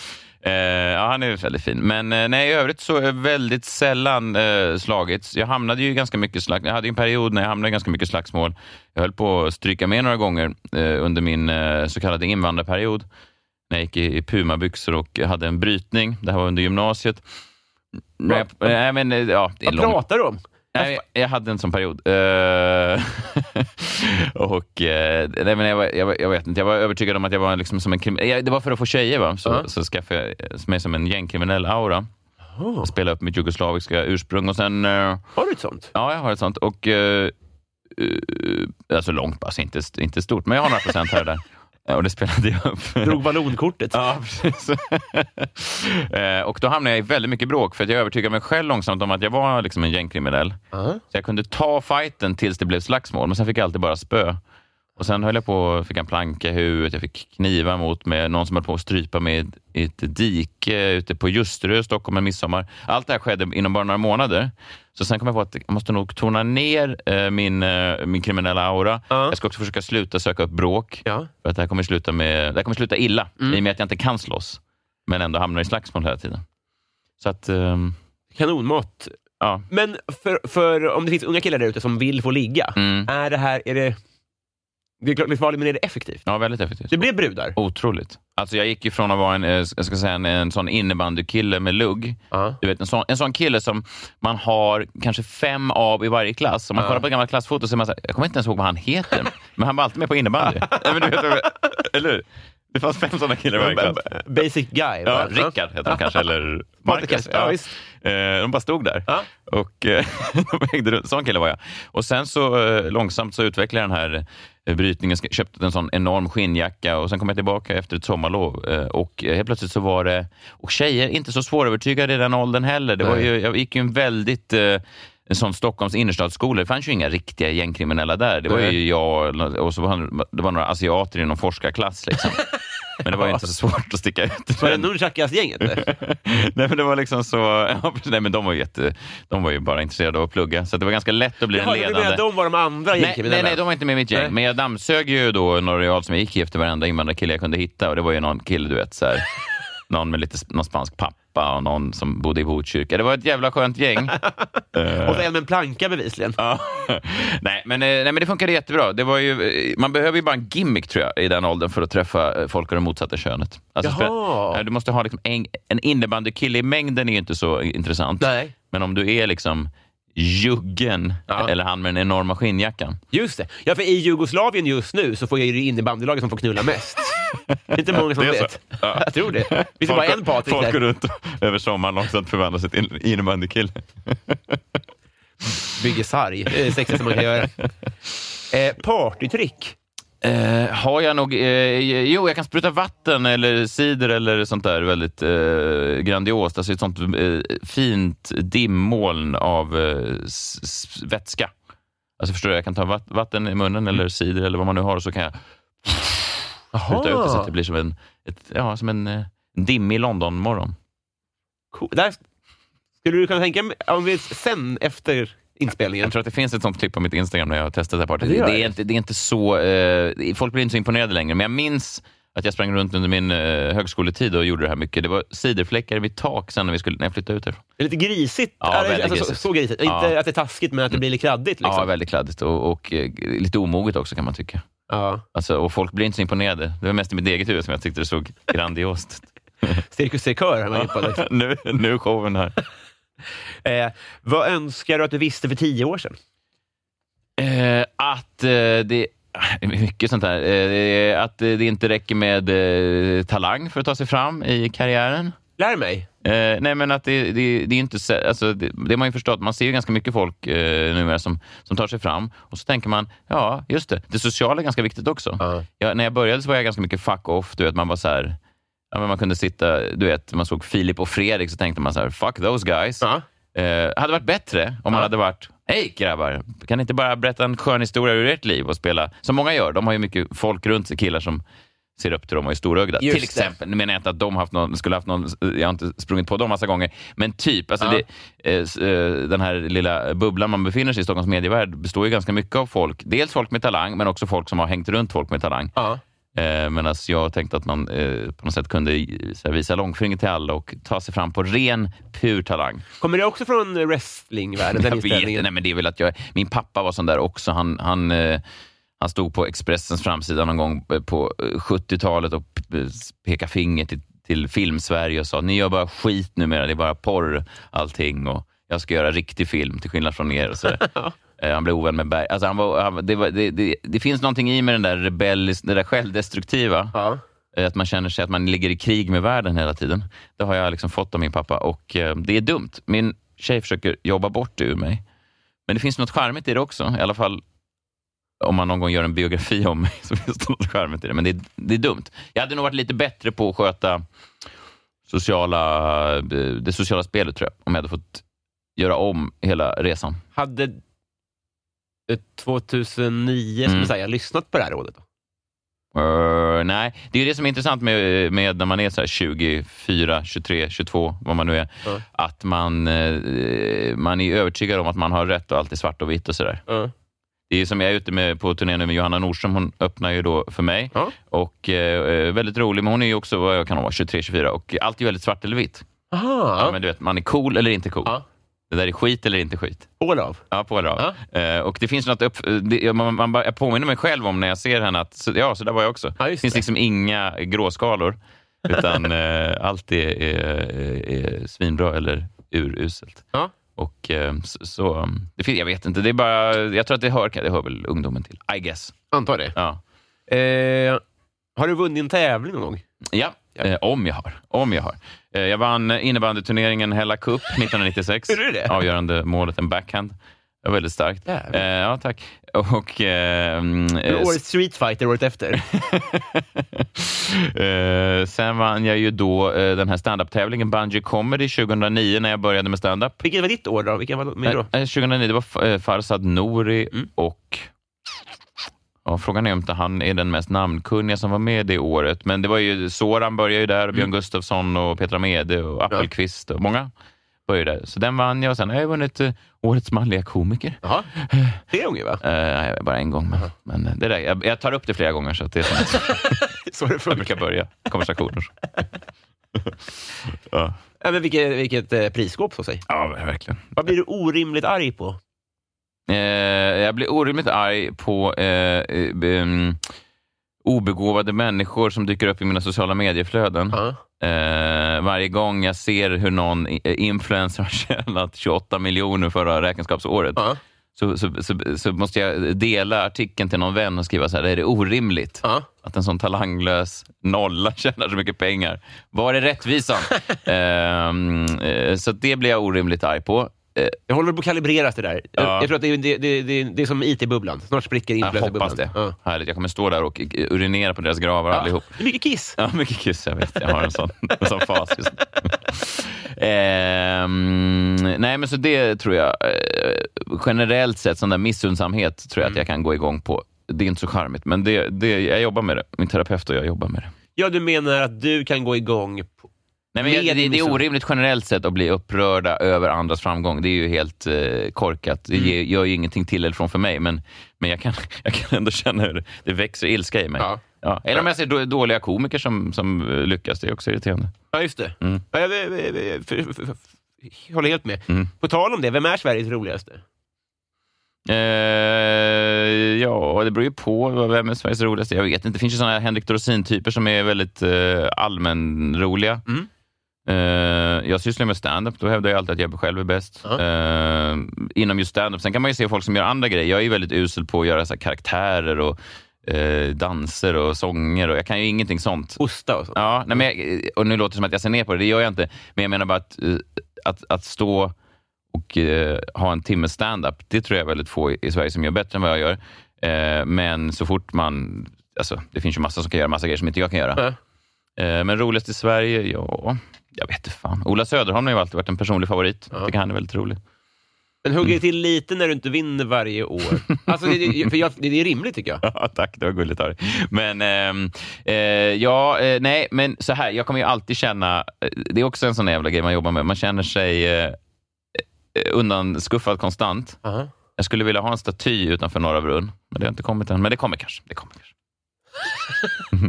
[SPEAKER 2] Eh, ja, han är väldigt fin. Men eh, nej, i övrigt så är väldigt sällan eh, slagits. Jag hamnade ju ganska mycket slagsmål. Jag hade en period när jag hamnade i ganska mycket slagsmål. Jag höll på att stryka med några gånger eh, under min eh, så kallade invandrarperiod. När jag gick i, i pumabyxor och hade en brytning. Det här var under gymnasiet. Men, jag, men, eh, ja, det är
[SPEAKER 3] Vad
[SPEAKER 2] lång-
[SPEAKER 3] pratar du om?
[SPEAKER 2] Nej, jag hade en sån period. Eh, [laughs] och, eh, nej, men jag, var, jag, var, jag vet inte, jag var övertygad om att jag var liksom som en krim- jag, Det var för att få tjejer, va? Så,
[SPEAKER 3] Ja.
[SPEAKER 2] så skaffade jag mig som en gängkriminell aura.
[SPEAKER 3] Oh.
[SPEAKER 2] Spela upp mitt jugoslaviska ursprung och sen... eh,
[SPEAKER 3] Har du ett sånt?
[SPEAKER 2] ja, jag har ett sånt. Och, uh, alltså långt pass, inte, st- inte stort, men jag har några procent här och där. [laughs] Ja, Och det spelade jag upp.
[SPEAKER 3] Drog vallonkortet? [laughs]
[SPEAKER 2] Ja, precis. [laughs] Eh, och då hamnade jag i väldigt mycket bråk för att jag övertygade mig själv långsamt om att jag var liksom en gängkriminell.
[SPEAKER 3] Ja.
[SPEAKER 2] Så jag kunde ta fighten tills det blev slagsmål, men sen fick jag alltid bara spö. Och sen höll jag på, fick en planka i huvudet, jag fick knivar mot mig, någon som höll på att strypa mig i ett dike ute på Ljusterö, Stockholm en midsommar. Allt det här skedde inom bara några månader. Så sen kom jag på att jag måste nog tona ner eh, min, eh, min kriminella aura.
[SPEAKER 3] Ja.
[SPEAKER 2] Jag ska också försöka sluta söka upp bråk.
[SPEAKER 3] Ja.
[SPEAKER 2] För att det här kommer sluta, med, det här kommer sluta illa,
[SPEAKER 3] Mm.
[SPEAKER 2] i och med att jag inte kan slåss. Men ändå hamnar i slagsmål hela tiden. Så att, ehm,
[SPEAKER 3] Kanonmått.
[SPEAKER 2] ja.
[SPEAKER 3] Men för, för om det finns unga killar där ute som vill få ligga,
[SPEAKER 2] Mm.
[SPEAKER 3] är det här... Är det, det är klart men är det effektivt?
[SPEAKER 2] ja, väldigt effektivt.
[SPEAKER 3] Det blir brudar?
[SPEAKER 2] Otroligt. Alltså jag gick ifrån att vara en, eh, jag ska säga en, en sån innebandykille med lugg.
[SPEAKER 3] Ja.
[SPEAKER 2] Du vet, en, sån, en sån kille som man har kanske fem av i varje klass. Om man
[SPEAKER 3] Ja.
[SPEAKER 2] kollar på gamla klassfoto så är man så här, jag kommer inte ens ihåg vad han heter, men han var alltid med på innebandy. [laughs] Nej, men du vet, eller hur? Det fanns fem sådana killar i varje klass.
[SPEAKER 3] Basic guy.
[SPEAKER 2] Ja? Rickard heter han kanske, eller [laughs] Marcus.
[SPEAKER 3] Ja, visst.
[SPEAKER 2] Eh, De bara stod där.
[SPEAKER 3] Ja.
[SPEAKER 2] Och eh, [laughs] de runt. Sån kille var jag. Och sen så långsamt så utvecklade jag den här brytningen. Sk- Köpte en sån enorm skinnjacka och sen kom jag tillbaka efter ett sommarlov. eh, Och eh, helt plötsligt så var det... Och tjejer, inte så svårövertygade i den åldern heller. Det var ju, jag gick ju en väldigt... eh, en sån Stockholms innerstadsskola. Det fanns ju inga riktiga gängkriminella där. Det var ju jag och så var, det var några asiater i någon forskarklass. Liksom. [laughs] Men det var ju inte så svårt att sticka ut.
[SPEAKER 1] Var det Nunchakas-gänget? [laughs]
[SPEAKER 2] nej, men det var liksom så... Ja, nej, men de var, jätte, de var ju bara intresserade av att plugga, så det var ganska lätt att bli
[SPEAKER 1] Jaha, du
[SPEAKER 2] ledande.
[SPEAKER 1] menar de var de andra
[SPEAKER 2] Nej, nej, nej, de var inte med i mitt gäng.
[SPEAKER 1] Nej.
[SPEAKER 2] Men jag dammsög ju då några real som jag gick efter varenda invandrarkille jag kunde hitta. Och det var ju någon kille, du vet, så här, [laughs] någon med lite någon spansk pappa och någon som bodde i Botkyrka. Det var ett jävla skönt gäng. [laughs]
[SPEAKER 1] Och så en med en planka bevisligen. [laughs]
[SPEAKER 2] Nej, men, eh, nej, men det funkade jättebra. Det var ju, eh, man behöver ju bara en gimmick tror jag, i den åldern för att träffa folk av det motsatta könet. Alltså, ja, du måste ha liksom en, en innebandykille i mängden är ju inte så intressant.
[SPEAKER 1] Nej.
[SPEAKER 2] Men om du är liksom juggen,
[SPEAKER 1] Ja.
[SPEAKER 2] eller han med den enorma skinnjackan.
[SPEAKER 1] Just det. Ja, för i Jugoslavien just nu så får jag ju det innebandylaget som får knulla mest. [laughs] Det är inte många som vet.
[SPEAKER 2] Ja. [laughs]
[SPEAKER 1] Jag tror det. Finns det bara en Patrik
[SPEAKER 2] folk
[SPEAKER 1] där?
[SPEAKER 2] går runt [laughs] över sommaren långsamt sig till en innebandykille.
[SPEAKER 1] Bygger sarg. Det är det sexigaste man kan göra. Eh, partytrick.
[SPEAKER 2] Eh, har jag nog... Eh, jo, jag kan spruta vatten eller cider eller sånt där väldigt eh, grandiost. Alltså ett sånt eh, fint dimmoln av eh, vätska. Alltså förstår du, jag kan ta vatt, vatten i munnen eller cider eller vad man nu har och så kan jag spruta ut det så att det blir som en, ett, ja, som en, eh, en dimmig Londonmorgon.
[SPEAKER 1] Cool. Där skulle du kunna tänka mig, om vi sen efter inspelningen.
[SPEAKER 2] Jag tror att det finns ett sånt klipp på mitt Instagram när jag har testat det här partyt.
[SPEAKER 1] Det
[SPEAKER 2] Det, är inte, det är inte så... Eh, folk blir inte så imponerade längre, men jag minns att jag sprang runt under min eh, högskoletid och gjorde det här mycket. Det var ciderfläckar vid tak sen när, vi skulle, när jag flyttade ut härifrån.
[SPEAKER 1] Det är lite grisigt.
[SPEAKER 2] Ja,
[SPEAKER 1] Eller,
[SPEAKER 2] väldigt
[SPEAKER 1] alltså, Så,
[SPEAKER 2] grisigt.
[SPEAKER 1] så grisigt.
[SPEAKER 2] Ja.
[SPEAKER 1] Inte att det är taskigt, men att det blir lite kladdigt. Liksom.
[SPEAKER 2] Ja, väldigt kladdigt och, och eh, lite omoget också kan man tycka.
[SPEAKER 1] Ja.
[SPEAKER 2] Alltså, och folk blir inte så imponerade. Det var mest i mitt eget huvud som jag tyckte det såg grandiost [laughs]
[SPEAKER 1] Cirkus Cirkör man på det. [laughs]
[SPEAKER 2] nu, nu är showen här. [laughs]
[SPEAKER 1] eh, Vad önskar du att du visste för tio år sedan?
[SPEAKER 2] Eh, att eh, det... Mycket sånt där. Eh, att eh, det inte räcker med eh, talang för att ta sig fram i karriären.
[SPEAKER 1] Lär mig.
[SPEAKER 2] Eh, nej, men att det, det, det är inte så, alltså, det, det man ju förstått. Man ser ju ganska mycket folk eh, numera som, som tar sig fram och så tänker man, ja, just det, det sociala är ganska viktigt också.
[SPEAKER 1] Ja.
[SPEAKER 2] Ja, när jag började så var jag ganska mycket fuck off. Du vet, man var så här, ja, men man kunde sitta, du vet, man såg Filip och Fredrik så tänkte man så här, fuck those guys.
[SPEAKER 1] Ja.
[SPEAKER 2] Eh, hade varit bättre om man
[SPEAKER 1] Ja.
[SPEAKER 2] hade varit, hej grabbar, kan ni inte bara berätta en skön historia ur ert liv och spela, som många gör. De har ju mycket folk runt sig, killar som ser upp till dem och är storögda.
[SPEAKER 1] Just
[SPEAKER 2] Till exempel. Nu menar jag inte att de haft någon, skulle haft någon, jag har inte sprungit på dem massa gånger, men typ. Alltså
[SPEAKER 1] Ja.
[SPEAKER 2] det, eh, eh, den här lilla bubblan man befinner sig i, Stockholms medievärld, består ju ganska mycket av folk. Dels folk med talang, men också folk som har hängt runt folk med talang.
[SPEAKER 1] Ja.
[SPEAKER 2] Eh, Medan jag tänkte att man eh, på något sätt kunde här, visa långfinger till alla och ta sig fram på ren, pur talang.
[SPEAKER 1] Kommer det också från wrestlingvärlden? Den [laughs]
[SPEAKER 2] Jag vet, nej, men det är väl att jag, min pappa var sån där också. Han, han, eh, han stod på Expressens framsida någon gång eh, på eh, 70-talet och p- p- pekade finger till, till Filmsverige och sa ni gör bara skit numera, det är bara porr allting och jag ska göra riktig film till skillnad från er. Och så. [laughs] Eh, han blev ovän med Berg. Alltså han var, han, det, var, det, det, det finns någonting i med den där rebellis, det där självdestruktiva.
[SPEAKER 1] Ja.
[SPEAKER 2] Eh, Att man känner sig att man ligger i krig med världen hela tiden. Det har jag liksom fått av min pappa och eh, det är dumt. Min tjej försöker jobba bort det ur mig. Men det finns något charmigt i det också. I alla fall om man någon gång gör en biografi om mig [laughs] så finns det något charmigt i det. Men det är, det är dumt. Jag hade nog varit lite bättre på att sköta sociala, eh, det sociala spelet tror jag. Om jag hade fått göra om hela resan.
[SPEAKER 1] Hade eh, 2009 som
[SPEAKER 2] Mm.
[SPEAKER 1] säga, lyssnat på det här rådet? Då?
[SPEAKER 2] Uh, nej, det är ju det som är intressant med, med när man är så här 24, 23, 22, vad man nu är.
[SPEAKER 1] Ja.
[SPEAKER 2] Att man, eh, man är övertygad om att man har rätt och allt är svart och vitt och sådär.
[SPEAKER 1] Ja.
[SPEAKER 2] Det är som jag är ute med på turné nu med Johanna Nordström. Hon öppnar ju då för mig.
[SPEAKER 1] Ja.
[SPEAKER 2] Och eh, väldigt rolig, men hon är ju också, vad jag kan vara, 23, 24 och allt är väldigt svart eller vitt.
[SPEAKER 1] Aha,
[SPEAKER 2] Ja. men du vet, man är cool eller inte cool.
[SPEAKER 1] Ja.
[SPEAKER 2] Det där är skit eller inte skit.
[SPEAKER 1] All av.
[SPEAKER 2] Ja, på eller av. Eh, och det finns något upp, det, man, man, jag påminner mig själv om när jag ser henne att så, ja, så där var jag också.
[SPEAKER 1] Ja,
[SPEAKER 2] det finns liksom inga gråskalor, [laughs] utan eh, allt är, är, är svinbra eller uruselt.
[SPEAKER 1] Ja.
[SPEAKER 2] Och eh, så, um, det finns, jag vet inte, det är bara, jag tror att det hör, det hör väl ungdomen till. I guess.
[SPEAKER 1] Antar det.
[SPEAKER 2] Ja,
[SPEAKER 1] Eh, har du vunnit en tävling någon gång?
[SPEAKER 2] ja. Eh, om jag har. Om jag har. Eh, jag vann innebandyturneringen Hella Cup [laughs] 1996.
[SPEAKER 1] Gjorde du det?
[SPEAKER 2] Avgörande målet, en backhand. Det var väldigt starkt. Eh, ja, tack. Och... Eh,
[SPEAKER 3] Men
[SPEAKER 2] eh,
[SPEAKER 3] årets Street Fighter året efter. [laughs]
[SPEAKER 2] eh, sen vann jag ju då eh, den här standup-tävlingen Bungee Comedy 2009 när jag började med standup.
[SPEAKER 3] Vilket var ditt år då? Vilken var med då?
[SPEAKER 2] Eh, 2009 det var eh, Farsad Nouri
[SPEAKER 3] Mm.
[SPEAKER 2] och Ja, frågan är om inte han är den mest namnkunniga som var med det året. Men det var ju Soran började ju där, Björn Gustafsson och Petra Mede och Appelqvist och många började där. Så den vann jag och sen har jag vunnit eh, Årets manliga komiker.
[SPEAKER 3] Jaha. Tre gånger va?
[SPEAKER 2] Eh, nej, bara en gång. Men, men eh, det där, jag, jag tar upp det flera gånger så att det är att [laughs]
[SPEAKER 3] Så det
[SPEAKER 2] jag
[SPEAKER 3] funkar.
[SPEAKER 2] brukar börja konversationer. [laughs] ja.
[SPEAKER 3] Ja, men vilket, vilket eh, prisskåp så sig.
[SPEAKER 2] ja, verkligen.
[SPEAKER 3] Vad blir du orimligt arg på?
[SPEAKER 2] Eh, jag blir orimligt arg på eh, eh, em, obegåvade människor som dyker upp i mina sociala medieflöden.
[SPEAKER 3] Ja.
[SPEAKER 2] Eh, varje gång jag ser hur någon eh, influencer har [laughs] tjänat 28 miljoner förra räkenskapsåret
[SPEAKER 3] Ja.
[SPEAKER 2] så, så, så, så måste jag dela artikeln till någon vän och skriva så här, är det orimligt
[SPEAKER 3] Ja.
[SPEAKER 2] att en sån talanglös nolla [laughs] tjänar så mycket pengar? Var är rättvisan? [laughs] Ehm, eh, så det blir jag orimligt arg på. Eh,
[SPEAKER 3] Jag håller på att kalibreras det där. Jag,
[SPEAKER 2] Ja.
[SPEAKER 3] jag tror att det är, det, det, det, är som IT-bubblan. Snart spricker
[SPEAKER 2] jag
[SPEAKER 3] influencerbubblan.
[SPEAKER 2] hoppas det.
[SPEAKER 3] Ja.
[SPEAKER 2] Härligt. Jag kommer stå där och urinera på deras gravar allihop.
[SPEAKER 3] Det är mycket kiss.
[SPEAKER 2] Ja, mycket kiss. Jag vet. Jag har en sån, en sån fas just. [laughs] Ehm, nej, men så det tror jag. eh, generellt sett, sån där missundsamhet tror jag
[SPEAKER 3] Mm.
[SPEAKER 2] att jag kan gå igång på. Det är inte så charmigt, men det, det, jag jobbar med det. Min terapeut och jag jobbar med det.
[SPEAKER 3] Ja, du menar att du kan gå igång på...
[SPEAKER 2] Nej, men det, det är orimligt generellt sett att bli upprörda över andras framgång. Det är ju helt eh, korkat. Det ger, gör ju ingenting till eller från för mig, men, men jag, kan, [laughs] jag kan ändå känna hur det växer ilska i mig.
[SPEAKER 3] Ja.
[SPEAKER 2] Ja. Eller om jag ser då, dåliga komiker som, som eh, lyckas. Det är också irriterande.
[SPEAKER 3] Ja, just det.
[SPEAKER 2] Mm.
[SPEAKER 3] Ja, jag, håller helt med.
[SPEAKER 2] Mm.
[SPEAKER 3] På tal om det, vem är Sveriges roligaste?
[SPEAKER 2] Eh, ja, det beror ju på. Vem är Sveriges roligaste? Jag vet inte. Det finns ju såna Henrik Dorsin-typer som är väldigt eh, allmänroliga.
[SPEAKER 3] Mm.
[SPEAKER 2] Eh, jag sysslar med stand-up. Då hävdar jag alltid att jag själv är bäst.
[SPEAKER 3] Ja.
[SPEAKER 2] Eh, inom just stand-up. Sen kan man ju se folk som gör andra grejer. Jag är väldigt usel på att göra så karaktärer och eh, danser och sånger. Och jag kan ju ingenting sånt.
[SPEAKER 3] Hosta och så.
[SPEAKER 2] Ja, nej, men jag, och nu låter det som att jag ser ner på det, det gör jag inte. Men jag menar bara att, eh, att, att stå och ha en timme stand-up, det tror jag är väldigt få i, i Sverige som gör bättre än vad jag gör. Men så fort man... Alltså, det finns ju massa som kan göra massa grejer som inte jag kan göra. Eh, men roligast i Sverige? Ja, jag vet inte fan. Ola Söderholm har ju alltid varit en personlig favorit. Jag tycker han är väldigt rolig.
[SPEAKER 3] Men hugger till lite när du inte vinner varje år. Alltså, det, för jag, det är rimligt tycker jag. [laughs]
[SPEAKER 2] Ja, tack. Det var gulligt av dig. Men ehm, eh, ja, eh, nej, men så här. Jag kommer ju alltid känna... eh, Det är också en sån jävla grej man jobbar med. Man känner sig eh, eh, undanskuffad konstant.
[SPEAKER 3] Aha.
[SPEAKER 2] Jag skulle vilja ha en staty utanför Norra Brunn, men det har inte kommit än. Men det kommer kanske. Det kommer kanske.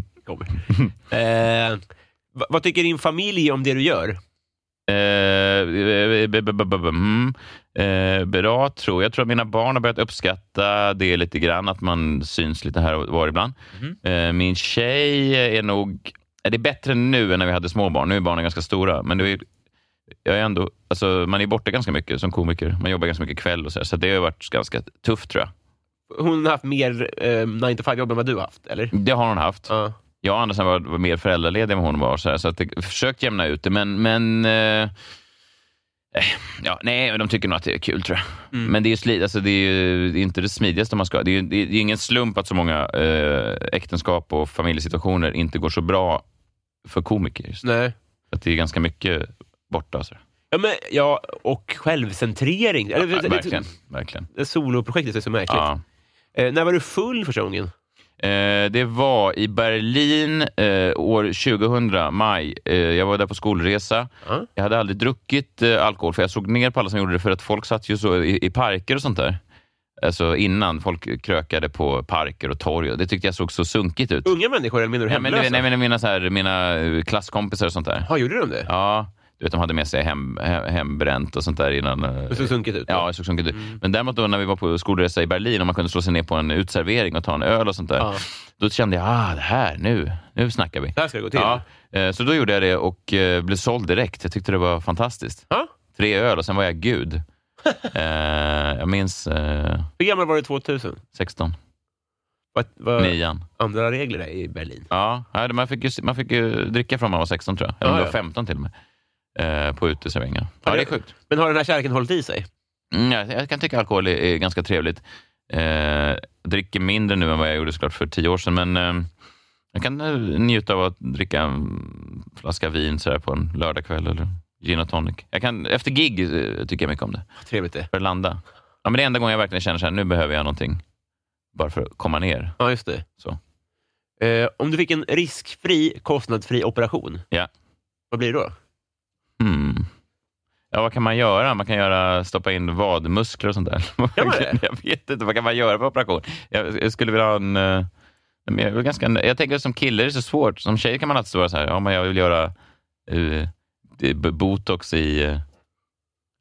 [SPEAKER 2] [laughs]
[SPEAKER 3] Kommer. [laughs] eh, vad, vad tycker din familj om det du gör?
[SPEAKER 2] Eh, mm, eh, bra, tror jag. Jag tror att mina barn har börjat uppskatta det lite grann, att man syns lite här och var ibland. Eh, min tjej är nog... Det är bättre nu än när vi hade små barn. Nu är barnen ganska stora, men det är, jag är ändå, alltså, man är borta ganska mycket som komiker. Man jobbar ganska mycket kväll och så, här, så det har varit ganska tufft tror jag.
[SPEAKER 3] Hon har haft mer eh, 9 to 5-jobb än vad du har haft, eller?
[SPEAKER 2] Det har hon haft.
[SPEAKER 3] Ja.
[SPEAKER 2] Jag och Andersen var, var mer föräldralediga än hon var, så, här, så att det försökt jämna ut det, men, men eh, eh, ja, nej, de tycker nog att det är kul tror jag.
[SPEAKER 3] Mm.
[SPEAKER 2] Men det är, ju sli, alltså, det är ju det inte det smidigaste man ska. Det är, det är, det ingen slump att så många eh, äktenskap och familjesituationer inte går så bra för komiker. Just.
[SPEAKER 3] Nej.
[SPEAKER 2] Att det är ganska mycket borta. Så.
[SPEAKER 3] Ja, men, ja, och självcentrering. Eller,
[SPEAKER 2] Ja,
[SPEAKER 3] det-
[SPEAKER 2] verkligen. verkligen.
[SPEAKER 3] Det soloprojektet är så märkligt.
[SPEAKER 2] Ja.
[SPEAKER 3] Eh, när var du full första gången?
[SPEAKER 2] Eh, det var i Berlin eh, år 2000, maj. Eh, jag var där på skolresa.
[SPEAKER 3] Ja.
[SPEAKER 2] Jag hade aldrig druckit alkohol, för jag såg ner på alla som gjorde det, för att folk satt ju så i, i parker och sånt där. Alltså innan, folk krökade på parker och torg. Det tyckte jag såg så sunkigt ut.
[SPEAKER 3] Unga människor eller menar du
[SPEAKER 2] men,
[SPEAKER 3] hemlösa?
[SPEAKER 2] du- nej, men mina, så här, mina klasskompisar och sånt där.
[SPEAKER 3] Ja, gjorde de det?
[SPEAKER 2] Ja, du vet, de hade med sig hem, hem, hembränt och sånt där innan. eh,
[SPEAKER 3] Det såg sunkigt ut?
[SPEAKER 2] Ja, det såg sunkigt ut. Men däremot då när vi var på skolresa i Berlin och man kunde slå sig ner på en utservering och ta en öl och sånt där.
[SPEAKER 3] Ja.
[SPEAKER 2] Då kände jag, ah, det här, nu, nu snackar vi.
[SPEAKER 3] Det här ska det gå till?
[SPEAKER 2] Ja, eh, så då gjorde jag det och eh, blev såld direkt. Jag tyckte det var fantastiskt.
[SPEAKER 3] Ja.
[SPEAKER 2] Tre öl och sen var jag gud. [laughs] eh, jag minns eh,
[SPEAKER 3] Hur gammal var du 2000?
[SPEAKER 2] 16,
[SPEAKER 3] Vad vad
[SPEAKER 2] nian.
[SPEAKER 3] andra regler i Berlin?
[SPEAKER 2] Ja, man, fick ju, man fick ju dricka från man var 16 tror jag. Eller var
[SPEAKER 3] ja.
[SPEAKER 2] 15 till och med. Eh, på uteserveringar.
[SPEAKER 3] Ja,
[SPEAKER 2] det är sjukt.
[SPEAKER 3] Men har den här kärleken hållit i sig?
[SPEAKER 2] Mm, jag, jag kan tycka alkohol är, är ganska trevligt. Eh, dricker mindre nu än vad jag gjorde såklart för tio år sedan, men eh, jag kan eh, njuta av att dricka en flaska vin så här på en lördagkväll eller gin och tonic. Jag kan, efter gig eh, tycker jag mycket om det,
[SPEAKER 3] Trevligt det.
[SPEAKER 2] för att landa. Ja, men det är enda gången jag verkligen känner här, nu behöver jag någonting bara för att komma ner.
[SPEAKER 3] Ja, just det.
[SPEAKER 2] Så.
[SPEAKER 3] Eh, om du fick en riskfri, kostnadsfri operation,
[SPEAKER 2] Ja.
[SPEAKER 3] vad blir det då?
[SPEAKER 2] Hmm. Ja, vad kan man göra? Man kan göra, stoppa in vadmuskler och sånt där. [laughs]
[SPEAKER 3] Kan det?
[SPEAKER 2] jag vet inte, vad kan man göra på operation? Jag, jag skulle vilja ha en... eh, men jag, ganska, jag tänker som kille är det så svårt. Som tjej kan man alltid vara så här, ja, men jag vill göra b- botox i... eh,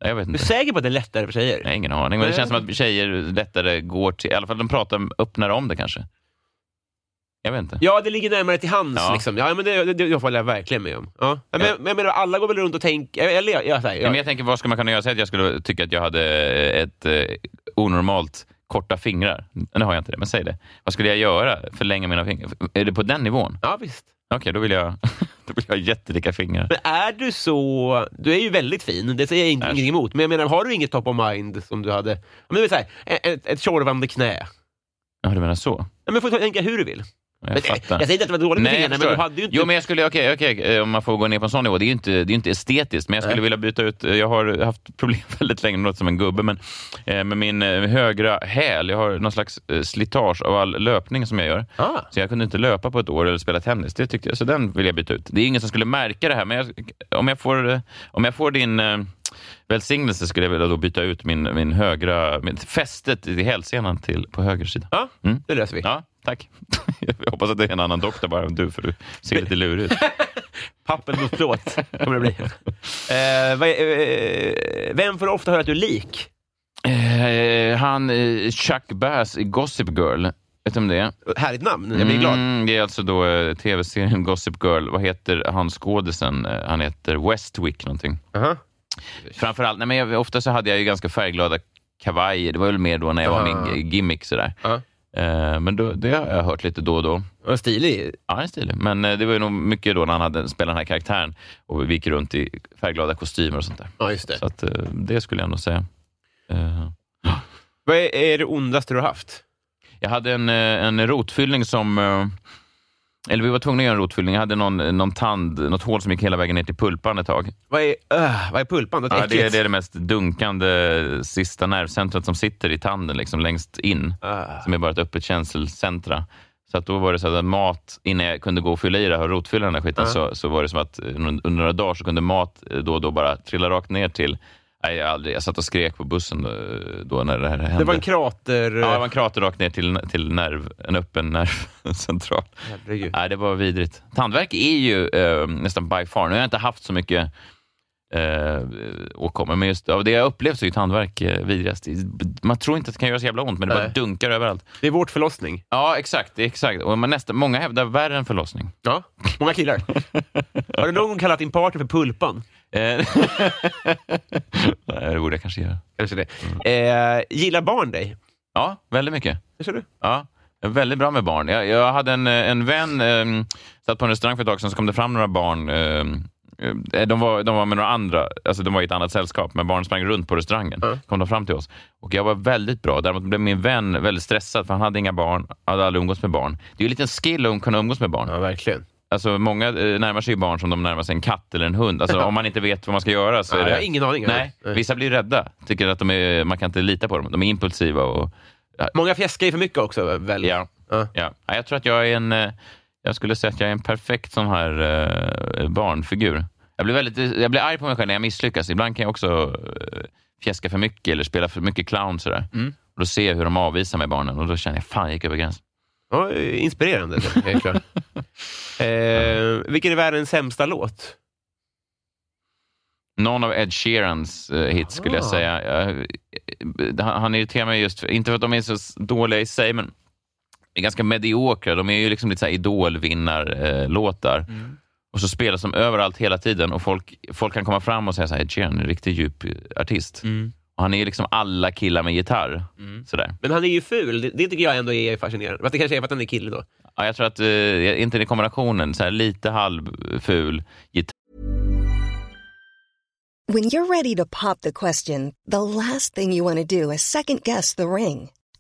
[SPEAKER 2] jag vet
[SPEAKER 3] Du är
[SPEAKER 2] inte.
[SPEAKER 3] säker på att det är lättare för tjejer?
[SPEAKER 2] Jag har ingen aning. Men det känns som att tjejer lättare går till... I alla fall de pratar öppnar om det kanske. Jag vet inte.
[SPEAKER 3] Ja, det ligger närmare till hands.
[SPEAKER 2] Ja.
[SPEAKER 3] Liksom. Ja, men det, det, det håller jag verkligen med om. Ja. Men,
[SPEAKER 2] Ja.
[SPEAKER 3] men jag menar, alla går väl runt och tänker... Eller, jag, jag, jag,
[SPEAKER 2] Ja, men jag tänker, vad ska man kunna göra? Säg att jag skulle tycka att jag hade ett eh, onormalt korta fingrar. Nu har jag inte det, men säg det. Vad skulle jag göra? Förlänga mina fingrar? Är det på den nivån?
[SPEAKER 3] ja, visst.
[SPEAKER 2] Okej, då vill jag [laughs] då vill jag ha jättelika fingrar.
[SPEAKER 3] Men är du så... Du är ju väldigt fin, det säger jag inte- ingenting emot. Men jag menar, har du inget top of mind som du hade... Men det så här, ett, ett tjorvande knä.
[SPEAKER 2] Ja, du menar så?
[SPEAKER 3] Ja, men får tänka hur du vill.
[SPEAKER 2] Jag
[SPEAKER 3] Men,
[SPEAKER 2] fattar.
[SPEAKER 3] jag säger inte att det var dåligt
[SPEAKER 2] Nej,
[SPEAKER 3] men du hade ju inte...
[SPEAKER 2] Jo, men jag skulle, okej, okej, eh, om man får gå ner på en sån nivå, det är ju inte, det är inte estetiskt, men jag skulle
[SPEAKER 3] Nej.
[SPEAKER 2] vilja byta ut, eh, jag har haft problem [laughs] väldigt länge, något som en gubbe, men eh, med min eh, högra häl, jag har någon slags eh, slitage av all löpning som jag gör.
[SPEAKER 3] Ah.
[SPEAKER 2] Så jag kunde inte löpa på ett år eller spela tennis. Det tyckte jag, så den vill jag byta ut. Det är ingen som skulle märka det här, men jag, om, jag får, eh, om jag får din eh, välsignelse skulle jag vilja då byta ut min, min högra, min, fästet i hälsenan till, på höger sida.
[SPEAKER 3] Ja,
[SPEAKER 2] Mm.
[SPEAKER 3] det löser vi.
[SPEAKER 2] Ja, tack. [laughs] Jag hoppas att det är en annan doktor bara än du, för du ser lite lurig ut. [laughs]
[SPEAKER 3] Pappen mot plåt kommer det bli. [laughs] eh, vad eh, vem får ofta höra att du är lik?
[SPEAKER 2] Eh, han, eh, Chuck Bass i Gossip Girl, vet du om det är?
[SPEAKER 3] Härligt namn, jag blir glad.
[SPEAKER 2] Mm, det är alltså då eh, tv-serien Gossip Girl. Vad heter han skådisen? Han heter Westwick någonting.
[SPEAKER 3] Aha.
[SPEAKER 2] Framförallt, nej men jag, ofta så hade jag ju ganska färgglada kavajer. Det var väl mer då när jag var
[SPEAKER 3] Aha.
[SPEAKER 2] min gimmick sådär.
[SPEAKER 3] Ja.
[SPEAKER 2] Eh, men då, det har jag hört lite då och då.
[SPEAKER 3] Vad stilig.
[SPEAKER 2] Ja, är stilig. Men eh, det var ju nog mycket då när han hade spelat den här karaktären och vi gick runt i färgglada kostymer och sånt där.
[SPEAKER 3] Ja, just det.
[SPEAKER 2] Så att, eh, det skulle jag nog säga. Eh,
[SPEAKER 3] Vad är, är det ondaste du har haft?
[SPEAKER 2] Jag hade en, eh, en rotfyllning som... Eller vi var tvungna att göra en rotfyllning. Jag hade någon, någon tand, något hål som gick hela vägen ner till pulpan ett tag.
[SPEAKER 3] Vad är, vad är pulpan? Något
[SPEAKER 2] Ja, det,
[SPEAKER 3] äckligt?
[SPEAKER 2] det är det mest dunkande sista nervcentret som sitter i tanden liksom längst in.
[SPEAKER 3] Ah.
[SPEAKER 2] Som är bara ett öppet känselcentra. Så att då var det så att mat, innan jag kunde gå och fylla i det här och rotfylla den här skiten,
[SPEAKER 3] Ja.
[SPEAKER 2] så, så var det som att eh, under några dagar så kunde mat eh, då och då bara trilla rakt ner till... Nej, jag, aldrig, jag satt och skrek på bussen eh, då när det här hände.
[SPEAKER 3] Det var en krater...
[SPEAKER 2] Ja, det var en krater rakt ner till, till nerv, en öppen nervcentral.
[SPEAKER 3] Herregud.
[SPEAKER 2] Nej, det var vidrigt. Tandvärk är ju eh, nästan by far, nu har jag inte haft så mycket eh, åkommor, men just av det jag upplevt så är ju tandvärk eh, vidrigast. Man tror inte att det kan göra så jävla ont, men det bara
[SPEAKER 3] Nej.
[SPEAKER 2] dunkar överallt.
[SPEAKER 3] Det är vårt förlossning.
[SPEAKER 2] Ja, exakt. exakt. Och man nästan, många hävdar värre än förlossning.
[SPEAKER 3] Ja, många killar. [laughs] Har du någon gång kallat din partner för Pulpan?
[SPEAKER 2] Eh, Nej, [laughs] det borde jag kanske göra.
[SPEAKER 3] Kanske det. Eh, gillar barn dig?
[SPEAKER 2] Ja, väldigt mycket.
[SPEAKER 3] Det ser du.
[SPEAKER 2] Ja, väldigt bra med barn. Jag, jag hade en, eh, en vän, eh, satt på en restaurang för ett tag sedan, så kom det fram några barn. Eh, eh, de, var, de var med några andra, alltså de var i ett annat sällskap, men barnen sprang runt på restaurangen.
[SPEAKER 3] Ja.
[SPEAKER 2] kom de fram till oss. Och jag var väldigt bra. Däremot blev min vän väldigt stressad, för han hade inga barn, hade aldrig umgåtts med barn. Det är ju en liten skill att kunna umgås med barn.
[SPEAKER 3] Ja, verkligen.
[SPEAKER 2] Alltså, många eh, närmar sig barn som de närmar sig en katt eller en hund. Alltså, om man inte vet vad man ska göra så
[SPEAKER 3] Ja,
[SPEAKER 2] är det...
[SPEAKER 3] jag har ingen aning.
[SPEAKER 2] Nej, vissa blir rädda. Tycker att de är, man kan inte lita på dem. De är impulsiva och
[SPEAKER 3] Många fjäskar ju för mycket också. Väl?
[SPEAKER 2] Ja.
[SPEAKER 3] Ja.
[SPEAKER 2] Ja, Jag tror att jag är en... Jag skulle säga att jag är en perfekt sån här eh, barnfigur. Jag blir, väldigt, jag blir arg på mig själv när jag misslyckas. Ibland kan jag också eh, fjäska för mycket eller spela för mycket clown. Sådär.
[SPEAKER 3] Mm.
[SPEAKER 2] Och då ser jag hur de avvisar mig, barnen, och då känner jag fan, jag gick över gränsen.
[SPEAKER 3] Ja, inspirerande, helt klart. [laughs] Eh, vilken är världens sämsta låt?
[SPEAKER 2] Någon av Ed Sheerans eh, hits skulle jag säga. Jag, eh, han, han irriterar mig just, för, inte för att de är så dåliga i sig, men är ganska mediokra. De är ju liksom lite så här idolvinnarlåtar.
[SPEAKER 3] Mm.
[SPEAKER 2] Och så spelas de överallt hela tiden och folk, folk kan komma fram och säga så här, är en riktigt djup artist. Och han är ju liksom alla killar med gitarr. Sådär.
[SPEAKER 3] Men han är ju ful. Det, det tycker jag ändå är fascinerande. Fast det kanske är för att han är kille då.
[SPEAKER 2] Ja, jag tror att, eh, inte den kombinationen, så här, lite halvful gitarr
[SPEAKER 4] When you're ready to pop the question, the last thing you want to do is second guess the ring.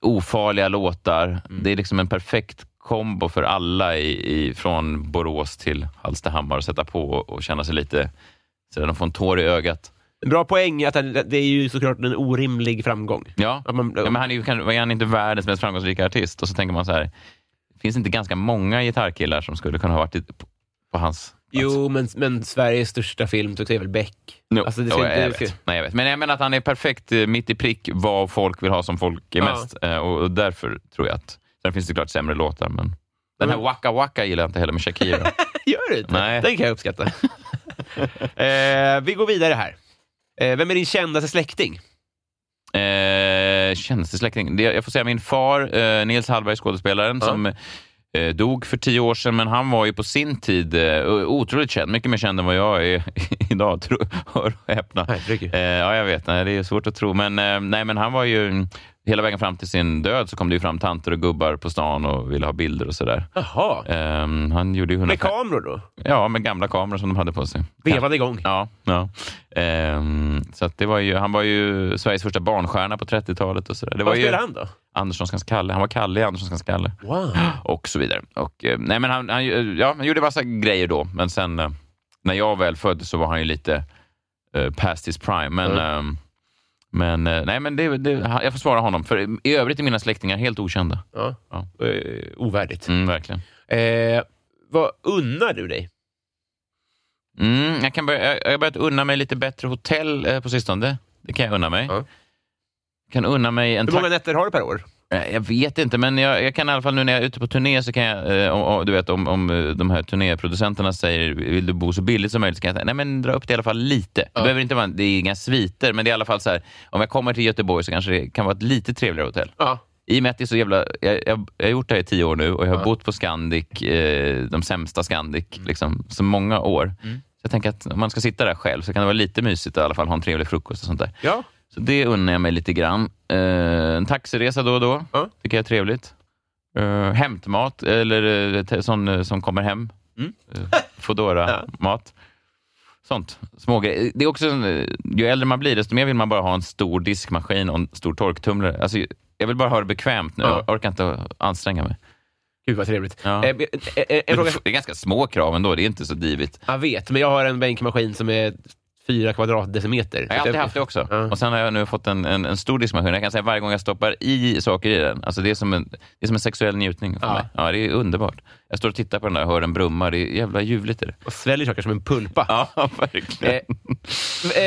[SPEAKER 2] ofarliga låtar.
[SPEAKER 3] Mm.
[SPEAKER 2] Det är liksom en perfekt kombo för alla i, i, från Borås till Hallstahammar att sätta på och, och känna sig lite så de får en tår i ögat.
[SPEAKER 3] Bra poäng att han- det är ju såklart en orimlig framgång.
[SPEAKER 2] Ja,
[SPEAKER 3] man-
[SPEAKER 2] ja men han är ju kanske- är han inte världens mest framgångsrika artist? Och så tänker man så här, finns det inte ganska många gitarrkillar som skulle kunna ha varit på, hans?
[SPEAKER 3] Jo, men, men Sveriges största film är väl Beck.
[SPEAKER 2] No,
[SPEAKER 3] Alltså, det ska
[SPEAKER 2] jag,
[SPEAKER 3] inte-
[SPEAKER 2] vet. Nej, jag vet. Men jag menar att han är perfekt eh, mitt i prick vad folk vill ha som folk är mest. Eh, Och, och därför tror jag att... Sen finns det klart sämre låtar, men den här Waka Waka gillar jag inte heller med Shakira. [laughs]
[SPEAKER 3] Gör det inte?
[SPEAKER 2] Nej.
[SPEAKER 3] Den kan jag uppskatta. [laughs] eh, vi går vidare här. Eh, vem är din kändaste släkting?
[SPEAKER 2] eh, tjänstesläkting. Det, jag får säga min far, eh, Nils Hallberg, skådespelaren,
[SPEAKER 3] Ja.
[SPEAKER 2] som dog för tio år sedan, men han var ju på sin tid eh, otroligt känd. Mycket mer känd än vad jag är [laughs] idag, hör och häpna. Eh, ja, jag vet. Nej, det är svårt att tro. Men, eh, nej, men han var ju... Hela vägen fram till sin död så kom det ju fram tanter och gubbar på stan och ville ha bilder och sådär.
[SPEAKER 3] Jaha.
[SPEAKER 2] Eh, han gjorde ju 100...
[SPEAKER 3] Med kameror då?
[SPEAKER 2] Ja, med gamla kameror som de hade på sig.
[SPEAKER 3] Vevade igång?
[SPEAKER 2] Ja, ja. Ehm, så det var ju, han var ju Sveriges första barnstjärna på 30-talet. och så där. Det var
[SPEAKER 3] Vad
[SPEAKER 2] ju
[SPEAKER 3] spelar han då?
[SPEAKER 2] Anderssonskans Kalle. Han var Kalle i Anderssonskans Kalle.
[SPEAKER 3] Wow.
[SPEAKER 2] Och så vidare. Och, eh, nej, men han, han, ja, han gjorde massa grejer då, men sen eh, när jag väl föddes så var han ju lite eh, past his prime. Men, ehm, men, eh, nej, men det, det, jag får svara honom, för i övrigt är mina släktingar helt okända.
[SPEAKER 3] Ja.
[SPEAKER 2] Ja.
[SPEAKER 3] Eh, ovärdigt.
[SPEAKER 2] Mm, verkligen.
[SPEAKER 3] Eh, vad unnar du dig?
[SPEAKER 2] Mm, jag, kan börja, jag har börjat unna mig lite bättre hotell eh, på sistone. Det kan jag unna mig.
[SPEAKER 3] Ja.
[SPEAKER 2] kan unna mig en
[SPEAKER 3] Hur många nätter har du per år?
[SPEAKER 2] Eh, Jag vet inte, men jag, jag kan i alla fall nu när jag är ute på turné så kan jag, eh, om, om, du vet om, om eh, de här turnéproducenterna säger vill du bo så billigt som möjligt så kan jag säga nej men dra upp det i alla fall lite. Det behöver inte vara, det är inga sviter, men det är i alla fall så här, om jag kommer till Göteborg så kanske det kan vara ett lite trevligare hotell.
[SPEAKER 3] Ja.
[SPEAKER 2] I och med att det är så jävla, jag, jag, jag har gjort det här i tio år nu och jag har bott på Scandic, eh, de sämsta Scandic, liksom, så många år. Så jag tänker att om man ska sitta där själv så kan det vara lite mysigt att i alla fall ha en trevlig frukost och sånt där.
[SPEAKER 3] Ja.
[SPEAKER 2] Så det unnar jag mig lite grann. Eh, en taxiresa då och då,
[SPEAKER 3] Ja.
[SPEAKER 2] tycker jag är trevligt. Uh, hämtmat, eller te- sån eh, som kommer hem.
[SPEAKER 3] Mm.
[SPEAKER 2] Uh, Foodora-mat. [laughs] Sånt. Smågrejer. Det är också, eh, ju äldre man blir, desto mer vill man bara ha en stor diskmaskin och en stor torktumlare. Alltså, jag vill bara ha det bekvämt nu.
[SPEAKER 3] Ja.
[SPEAKER 2] Jag orkar inte anstränga mig.
[SPEAKER 3] Gud vad trevligt.
[SPEAKER 2] Ja.
[SPEAKER 3] Eh, eh, eh, fråga.
[SPEAKER 2] Det är ganska små krav ändå, det är inte så divigt.
[SPEAKER 3] Jag vet, men jag har en bänkmaskin som är fyra kvadratdecimeter.
[SPEAKER 2] Jag har alltid haft det också.
[SPEAKER 3] Ja.
[SPEAKER 2] Och sen har jag nu fått en, en, en stor diskmaskin. Jag kan säga varje gång jag stoppar i saker i den, alltså det är som en, det är som en sexuell njutning för
[SPEAKER 3] Ja.
[SPEAKER 2] mig. Ja, det är underbart. Jag står och tittar på den där och hör den brumma. Det är jävla ljuvligt. Är.
[SPEAKER 3] Och sväljer saker som en pulpa.
[SPEAKER 2] Ja, [laughs] verkligen.
[SPEAKER 3] Eh,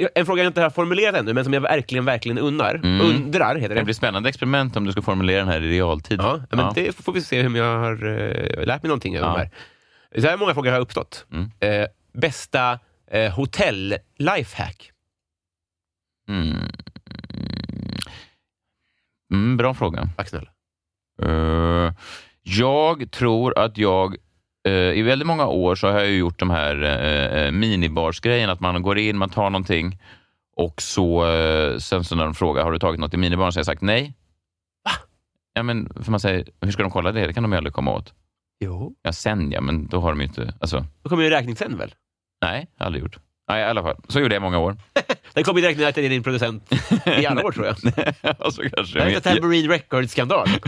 [SPEAKER 3] eh, en fråga jag inte har formulerat ännu, men som jag verkligen, verkligen unnar.
[SPEAKER 2] Mm.
[SPEAKER 3] Undrar, heter
[SPEAKER 2] Det
[SPEAKER 3] det.
[SPEAKER 2] blir spännande experiment om du ska formulera den här i realtid.
[SPEAKER 3] Ja, men
[SPEAKER 2] Ja.
[SPEAKER 3] det får vi se om jag har eh, lärt mig någonting av
[SPEAKER 2] Ja.
[SPEAKER 3] de här. Så här många frågor har uppstått.
[SPEAKER 2] Mm.
[SPEAKER 3] Eh, bästa eh, hotell-lifehack?
[SPEAKER 2] Mm. Mm, bra fråga.
[SPEAKER 3] Snälla.
[SPEAKER 2] Eh, jag tror att jag eh, i väldigt många år så har jag gjort de här uh, minibarsgrejerna, att man går in, man tar någonting och så eh, sen så när de frågar har du tagit något i minibaren så har jag sagt nej. Va? Ja, men för man säger, hur ska de kolla det? Det kan de ju aldrig komma åt.
[SPEAKER 3] Jo.
[SPEAKER 2] Ja, sen ja, men då har de ju inte... Alltså,
[SPEAKER 3] Då kommer ju räkning sen väl?
[SPEAKER 2] Nej, aldrig gjort. Nej, i alla fall. Så gjorde jag i många år. [laughs]
[SPEAKER 3] Den kommer ju räkningen till din producent i alla år tror jag. [laughs]
[SPEAKER 2] alltså, kanske,
[SPEAKER 3] Det en Tambourine Records-skandal. [laughs]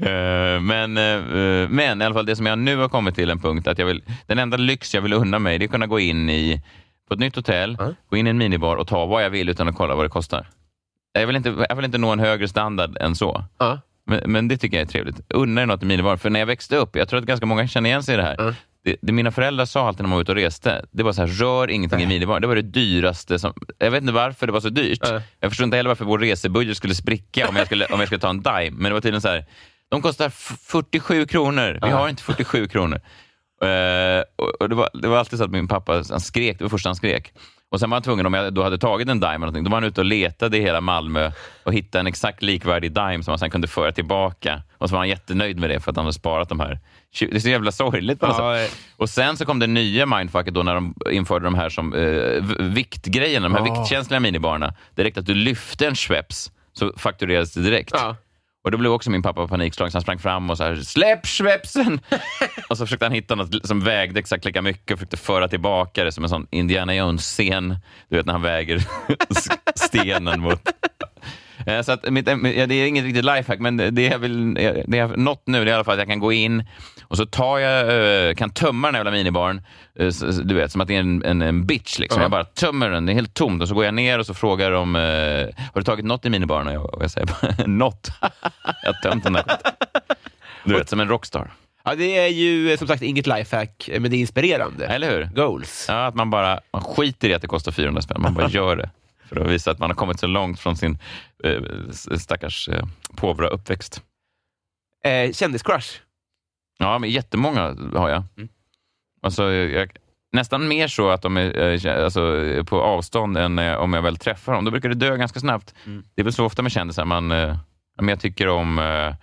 [SPEAKER 2] Eh, men, eh, men i alla fall det som jag nu har kommit till en punkt att jag vill, den enda lyx jag vill unna mig det är att kunna gå in i på ett nytt hotell,
[SPEAKER 3] Ja.
[SPEAKER 2] gå in i en minibar och ta vad jag vill utan att kolla vad det kostar. Jag vill inte, jag vill inte nå en högre standard än så. Men, men det tycker jag är trevligt. Unna er något i minibar. För när jag växte upp, jag tror att ganska många känner igen sig i det här. Det, det mina föräldrar sa alltid när man var ute och reste, det var så här, rör ingenting i minibar. Det var det dyraste som... Jag vet inte varför det var så dyrt.
[SPEAKER 3] Ja.
[SPEAKER 2] Jag förstår inte heller varför vår resebudget skulle spricka om jag skulle, om jag skulle ta en Dime. Men det var tydligen så här, de kostar f- 47 kronor. Vi
[SPEAKER 3] Ja.
[SPEAKER 2] har inte 47 kronor. Eh, och och det, var, det var alltid så att min pappa han skrek, det var första han skrek. Och sen var han tvungen, om jag då hade tagit en Dime eller då var han ute och letade i hela Malmö och hittade en exakt likvärdig Dime som han sen kunde föra tillbaka. Och så var han jättenöjd med det för att han hade sparat de här. Det är så jävla sorgligt. Alltså.
[SPEAKER 3] Ja, eh,
[SPEAKER 2] Och sen så kom det nya mindfucket då när de införde de här som eh, viktgrejerna, de här
[SPEAKER 3] Ja.
[SPEAKER 2] viktkänsliga minibarerna. Direkt att du lyfte en Schweppes så fakturerades det direkt.
[SPEAKER 3] ja.
[SPEAKER 2] Och då blev också min pappa panikslagen, så han sprang fram och så här, släpp Schweppesen! [laughs] och så försökte han hitta något som vägde exakt lika mycket och försökte föra tillbaka det som en sån Indiana Jones-scen. Du vet när han väger [laughs] stenen mot... Eh, Så att mitt, det är inget riktigt lifehack, men det jag vill, det jag nått nu det är i alla fall att jag kan gå in och så tar jag, eh, kan tömma den här jävla minibaren, eh, du vet, som att det är en, en, en bitch. Liksom.
[SPEAKER 3] Ja.
[SPEAKER 2] Jag bara tömmer den, det är helt tomt och så går jag ner och så frågar de, eh, har du tagit något i minibaren? Och jag, och jag säger bara, [laughs] något. jag har tömt den där. Du vet, som en rockstar.
[SPEAKER 3] ja, det är ju som sagt inget lifehack, eh, men det är inspirerande.
[SPEAKER 2] Eller hur?
[SPEAKER 3] Goals.
[SPEAKER 2] Ja, att man bara man skiter i att det kostar 400 spänn, man bara gör det. För att visa att man har kommit så långt från sin eh, stackars eh, påvra uppväxt.
[SPEAKER 3] Eh, kändiscrush.
[SPEAKER 2] Ja, men jättemånga har jag.
[SPEAKER 3] Mm.
[SPEAKER 2] Alltså, jag nästan mer så att de är eh, alltså, på avstånd än eh, om jag väl träffar dem. Då brukar det dö ganska snabbt.
[SPEAKER 3] Mm.
[SPEAKER 2] Det är väl så ofta med kändisar. Man, eh, ja, jag tycker om eh,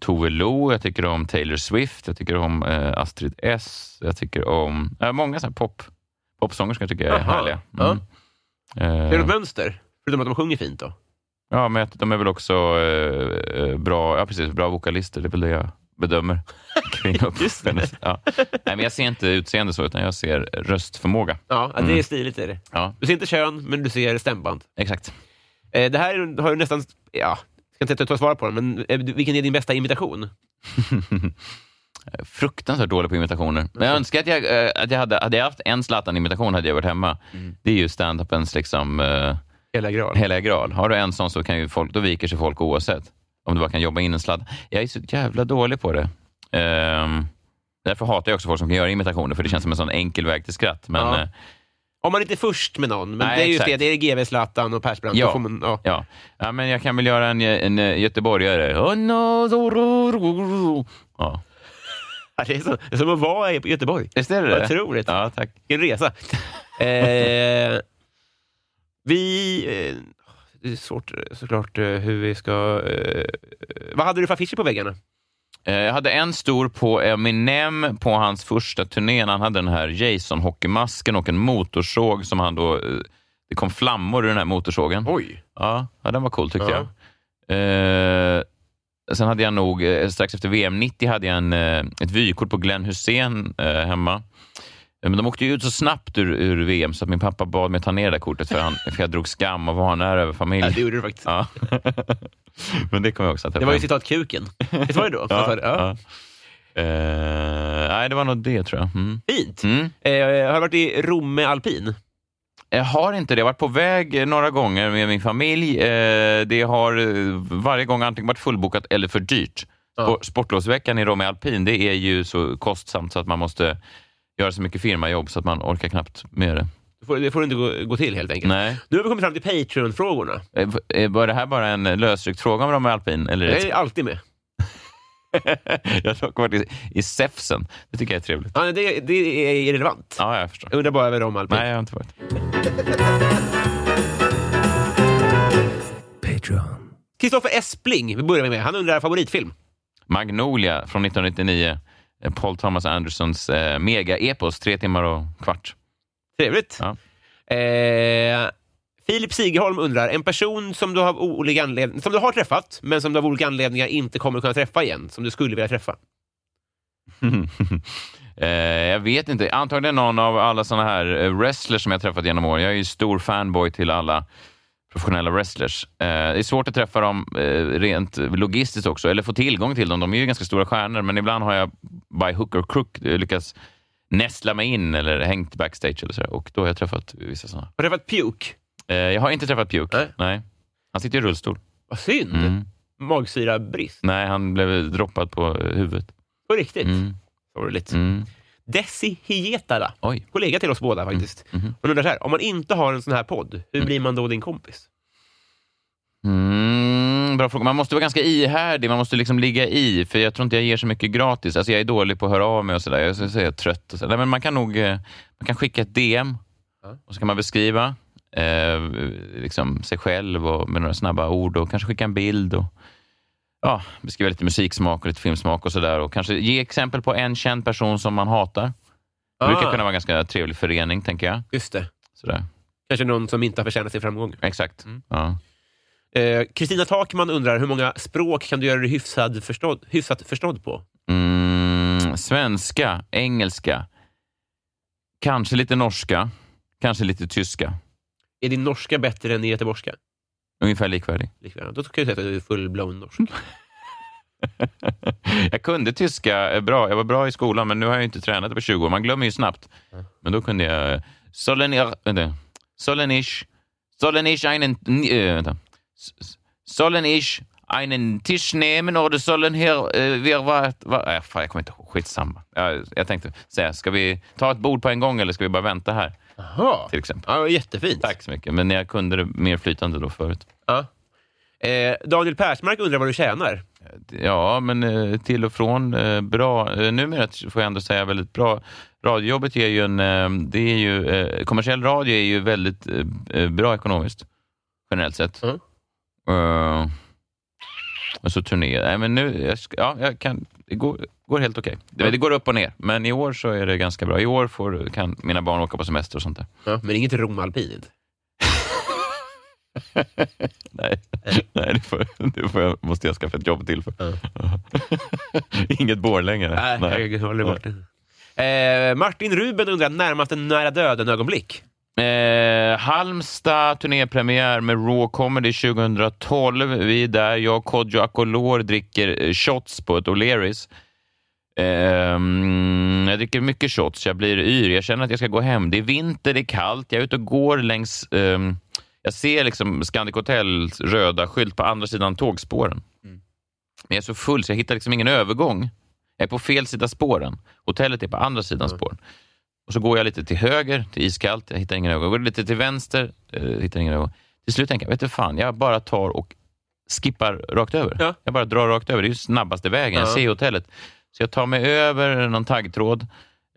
[SPEAKER 2] Tove Lo, jag tycker om Taylor Swift, jag tycker om eh, Astrid S, jag tycker om eh, många så här pop, popsångerskor tycker jag är
[SPEAKER 3] Jaha,
[SPEAKER 2] härliga.
[SPEAKER 3] ja.
[SPEAKER 2] Mm. Eh,
[SPEAKER 3] Är det mönster? Förutom att de sjunger fint då?
[SPEAKER 2] Ja, men de är väl också bra, ja, precis, bra vokalister. Det är väl det jag bedömer. [laughs] Just ja. Nej, men jag ser inte utseende så, utan jag ser röstförmåga.
[SPEAKER 3] Ja, det
[SPEAKER 2] Mm.
[SPEAKER 3] är stiligt. Är det.
[SPEAKER 2] Ja,
[SPEAKER 3] Du ser inte kön, men du ser stämband.
[SPEAKER 2] exakt.
[SPEAKER 3] Eh, det här har ju nästan... Ja, jag ska inte säga att du på den, men eh, du- vilken är din bästa imitation? [laughs]
[SPEAKER 2] Fruktansvärt dålig på imitationer. Men jag önskar att jag, eh, att jag hade, hade jag haft en Zlatan-imitation hade jag varit hemma. Det är ju stand-upens liksom, uh,
[SPEAKER 3] Hela graal.
[SPEAKER 2] heliga graal. Har du en sån så kan ju folk, då viker sig folk oavsett. Om du bara kan jobba in en sladd. Jag är så jävla dålig på det. Ehm, därför hatar jag också folk som kan göra imitationer, för det känns som en sån enkel väg till skratt. Men,
[SPEAKER 3] Ja.
[SPEAKER 2] eh,
[SPEAKER 3] Om man inte är först med någon, men
[SPEAKER 2] Nej,
[SPEAKER 3] det är just
[SPEAKER 2] exakt.
[SPEAKER 3] det, det är GW, Zlatan och Persbrandt.
[SPEAKER 2] Ja.
[SPEAKER 3] Får man, ja.
[SPEAKER 2] Ja. ja, men jag kan väl göra en, en, eh, göteborgare. Oh, no, so, ro, ro, ro. Ja.
[SPEAKER 3] Ja, Det är, så, det är som att vara i Göteborg.
[SPEAKER 2] Visst är det det?
[SPEAKER 3] Otroligt.
[SPEAKER 2] Ja, tack.
[SPEAKER 3] Vilken resa. Eh, vi... Eh, det är svårt såklart eh, hur vi ska... Eh, vad hade du för affischer på väggarna?
[SPEAKER 2] Eh, Jag hade en stor på Eminem på hans första turné han hade den här Jason-hockeymasken och en motorsåg som han då... eh, Det kom flammor ur den här motorsågen.
[SPEAKER 3] Oj!
[SPEAKER 2] Ja, ja den var cool tyckte
[SPEAKER 3] Ja.
[SPEAKER 2] jag. Eh, sen hade jag nog, strax efter VM 90, hade jag en, ett vykort på Glenn Hussein eh, hemma. Men de åkte ju ut så snabbt ur, ur VM så att min pappa bad mig ta ner det där kortet för, han, för jag drog skam och vanära över
[SPEAKER 3] Ja,
[SPEAKER 2] familjen.
[SPEAKER 3] det gjorde du faktiskt.
[SPEAKER 2] Ja. [laughs] Men det kommer jag också att
[SPEAKER 3] Det var ju citat kuken. Visst var det då? [laughs]
[SPEAKER 2] Ja,
[SPEAKER 3] Ja. Ja.
[SPEAKER 2] ja. Eh, nej, det var nog det tror jag. Mm.
[SPEAKER 3] Fint!
[SPEAKER 2] Mm.
[SPEAKER 3] Eh, har du varit i Romme alpin?
[SPEAKER 2] Jag har inte det. Jag har varit på väg några gånger med min familj. Eh, Det har varje gång antingen varit fullbokat eller för dyrt.
[SPEAKER 3] Ja.
[SPEAKER 2] Spor- Sportlovsveckan i Romme Alpin, det är ju så kostsamt så att man måste göra så mycket firmajobb så att man orkar knappt med det.
[SPEAKER 3] Det får, det får inte gå, gå till helt enkelt.
[SPEAKER 2] Nej.
[SPEAKER 3] Nu har vi kommit fram till Patreon-frågorna.
[SPEAKER 2] Eh, eh, Var det här bara en lösryckt fråga om Romme Alpin? Eller
[SPEAKER 3] Jag är alltid med. [laughs]
[SPEAKER 2] jag har dock varit i, i Säfsen. Det tycker jag är trevligt.
[SPEAKER 3] Ja, det, det är irrelevant.
[SPEAKER 2] Ja, jag förstår.
[SPEAKER 3] Jag undrar bara över Romme alpin.
[SPEAKER 2] Nej, jag har inte varit. [laughs]
[SPEAKER 3] Kristoffer Espling, vi börjar med. Han undrar favoritfilm.
[SPEAKER 2] Magnolia från 1999. Eh, Paul Thomas Andersons eh, mega-epos, tre timmar och kvart.
[SPEAKER 3] Trevligt.
[SPEAKER 2] Ja.
[SPEAKER 3] Eh, Filip Sigerholm undrar, en person som du, har olika anledning, som du har träffat, men som du av olika anledningar inte kommer kunna träffa igen, som du skulle vilja träffa. [laughs]
[SPEAKER 2] eh, jag vet inte. Antagligen någon av alla såna här eh, wrestlers som jag träffat genom åren. Jag är ju stor fanboy till alla professionella wrestlers. Eh, det är svårt att träffa dem eh, rent logistiskt också, eller få tillgång till dem. De är ju ganska stora stjärnor, men ibland har jag by hook or crook eh, lyckats nästla mig in eller hängt backstage eller så där. Och då har jag träffat vissa sådana.
[SPEAKER 3] Har du träffat Puke?
[SPEAKER 2] Eh, jag har inte träffat Puke.
[SPEAKER 3] Nej.
[SPEAKER 2] Nej. Han sitter i rullstol.
[SPEAKER 3] Vad synd.
[SPEAKER 2] Mm.
[SPEAKER 3] Magsyrabrist.
[SPEAKER 2] Nej, han blev droppad på huvudet.
[SPEAKER 3] På riktigt.
[SPEAKER 2] Mm.
[SPEAKER 3] Sorgligt.
[SPEAKER 2] Mm.
[SPEAKER 3] Desi Hietala,
[SPEAKER 2] Oj.
[SPEAKER 3] kollega till oss båda faktiskt.
[SPEAKER 2] Mhm.
[SPEAKER 3] Hon undrar så här, om man inte har en sån här podd, hur blir man då din kompis?
[SPEAKER 2] Mm, bra fråga. Man måste vara ganska ihärdig, man måste liksom ligga i, för jag tror inte jag ger så mycket gratis. Alltså jag är dålig på att höra av mig och sådär. Jag är så är trött och så. Nej, men man kan nog eh, man kan skicka ett DM och så kan man beskriva eh, liksom sig själv och med några snabba ord och kanske skicka en bild och ja, beskriva lite musiksmak och lite filmsmak och sådär och kanske ge exempel på en känd person som man hatar. Det brukar
[SPEAKER 3] Ah.
[SPEAKER 2] kunna vara en ganska trevlig förening, tänker jag.
[SPEAKER 3] Just det.
[SPEAKER 2] Sådär.
[SPEAKER 3] Kanske någon som inte har förtjänat sin framgång.
[SPEAKER 2] Exakt.
[SPEAKER 3] Mm.
[SPEAKER 2] Ja.
[SPEAKER 3] Eh, Kristina Takman undrar, hur många språk kan du göra dig hyfsad förstådd, hyfsat förstådd på?
[SPEAKER 2] Mm, svenska, engelska, kanske lite norska, kanske lite tyska.
[SPEAKER 3] Är din norska bättre än din göteborgska?
[SPEAKER 2] Ungefär likvärdig.
[SPEAKER 3] Likväl. Då kan jag säga att du är full-blown norsk. [laughs] [laughs]
[SPEAKER 2] jag kunde tyska eh, bra. Jag var bra i skolan, men nu har jag inte tränat på 20 år. Man glömmer ju snabbt. Men då kunde jag... Solenir, vänta. Solenisch, Solenisch einen... Äh, vänta. Solenisch einen Tisch nehmen oder sollen hier... Äh, wir var, var, äh, fan, jag kommer inte ihåg. Skitsamma. Jag, jag tänkte säga, ska vi ta ett bord på en gång eller ska vi bara vänta här?
[SPEAKER 3] Jaha.
[SPEAKER 2] Till exempel.
[SPEAKER 3] Ja, jättefint.
[SPEAKER 2] Tack så mycket. Men jag kunde det mer flytande då förut.
[SPEAKER 3] Ja. Eh, Daniel Persmark undrar vad du tjänar.
[SPEAKER 2] Ja, men eh, till och från eh, bra. Eh, numera får jag ändå säga väldigt bra. Radiojobbet ger ju en... Eh, det är ju, eh, kommersiell radio är ju väldigt eh, eh, bra ekonomiskt, generellt sett.
[SPEAKER 3] Mm.
[SPEAKER 2] Och så turné. Nej, men nu, jag ja, jag kan, det går, går helt okej. Det, det går upp och ner, men i år så är det ganska bra. I år får, kan mina barn åka på semester och sånt där.
[SPEAKER 3] Ja, men inget Rom alpint. [laughs]
[SPEAKER 2] Nej, Nej det, får, det får jag, måste jag skaffa ett jobb till för. [laughs] Inget Borlänge.
[SPEAKER 3] Nej, jag håller bort. Eh, Martin Ruben undrar närmaste nära döden-ögonblick.
[SPEAKER 2] Eh, Halmstad turnépremiär med Raw Comedy 2012. Vi är där. Jag, Kodjo Akolor dricker eh, shots på ett O'Learys. Ehm, jag dricker mycket shots, jag blir yr. Jag känner att jag ska gå hem. Det är vinter, det är kallt. Jag är ute och går längs... ehm, jag ser liksom Scandic Hotels röda skylt på andra sidan tågspåren. Men jag är så full så jag hittar liksom ingen övergång. Jag är på fel sida spåren. Hotellet är på andra sidan spåren. Och så går jag lite till höger, till iskallt, jag hittar ingen övergång. Går lite till vänster, eh, hittar ingen övergång. Till slut tänker jag, vet du fan, jag bara tar och skippar rakt över.
[SPEAKER 3] Ja.
[SPEAKER 2] Jag bara drar rakt över. Det är ju snabbaste vägen. Jag
[SPEAKER 3] Ja.
[SPEAKER 2] ser hotellet. Så jag tar mig över någon taggtråd,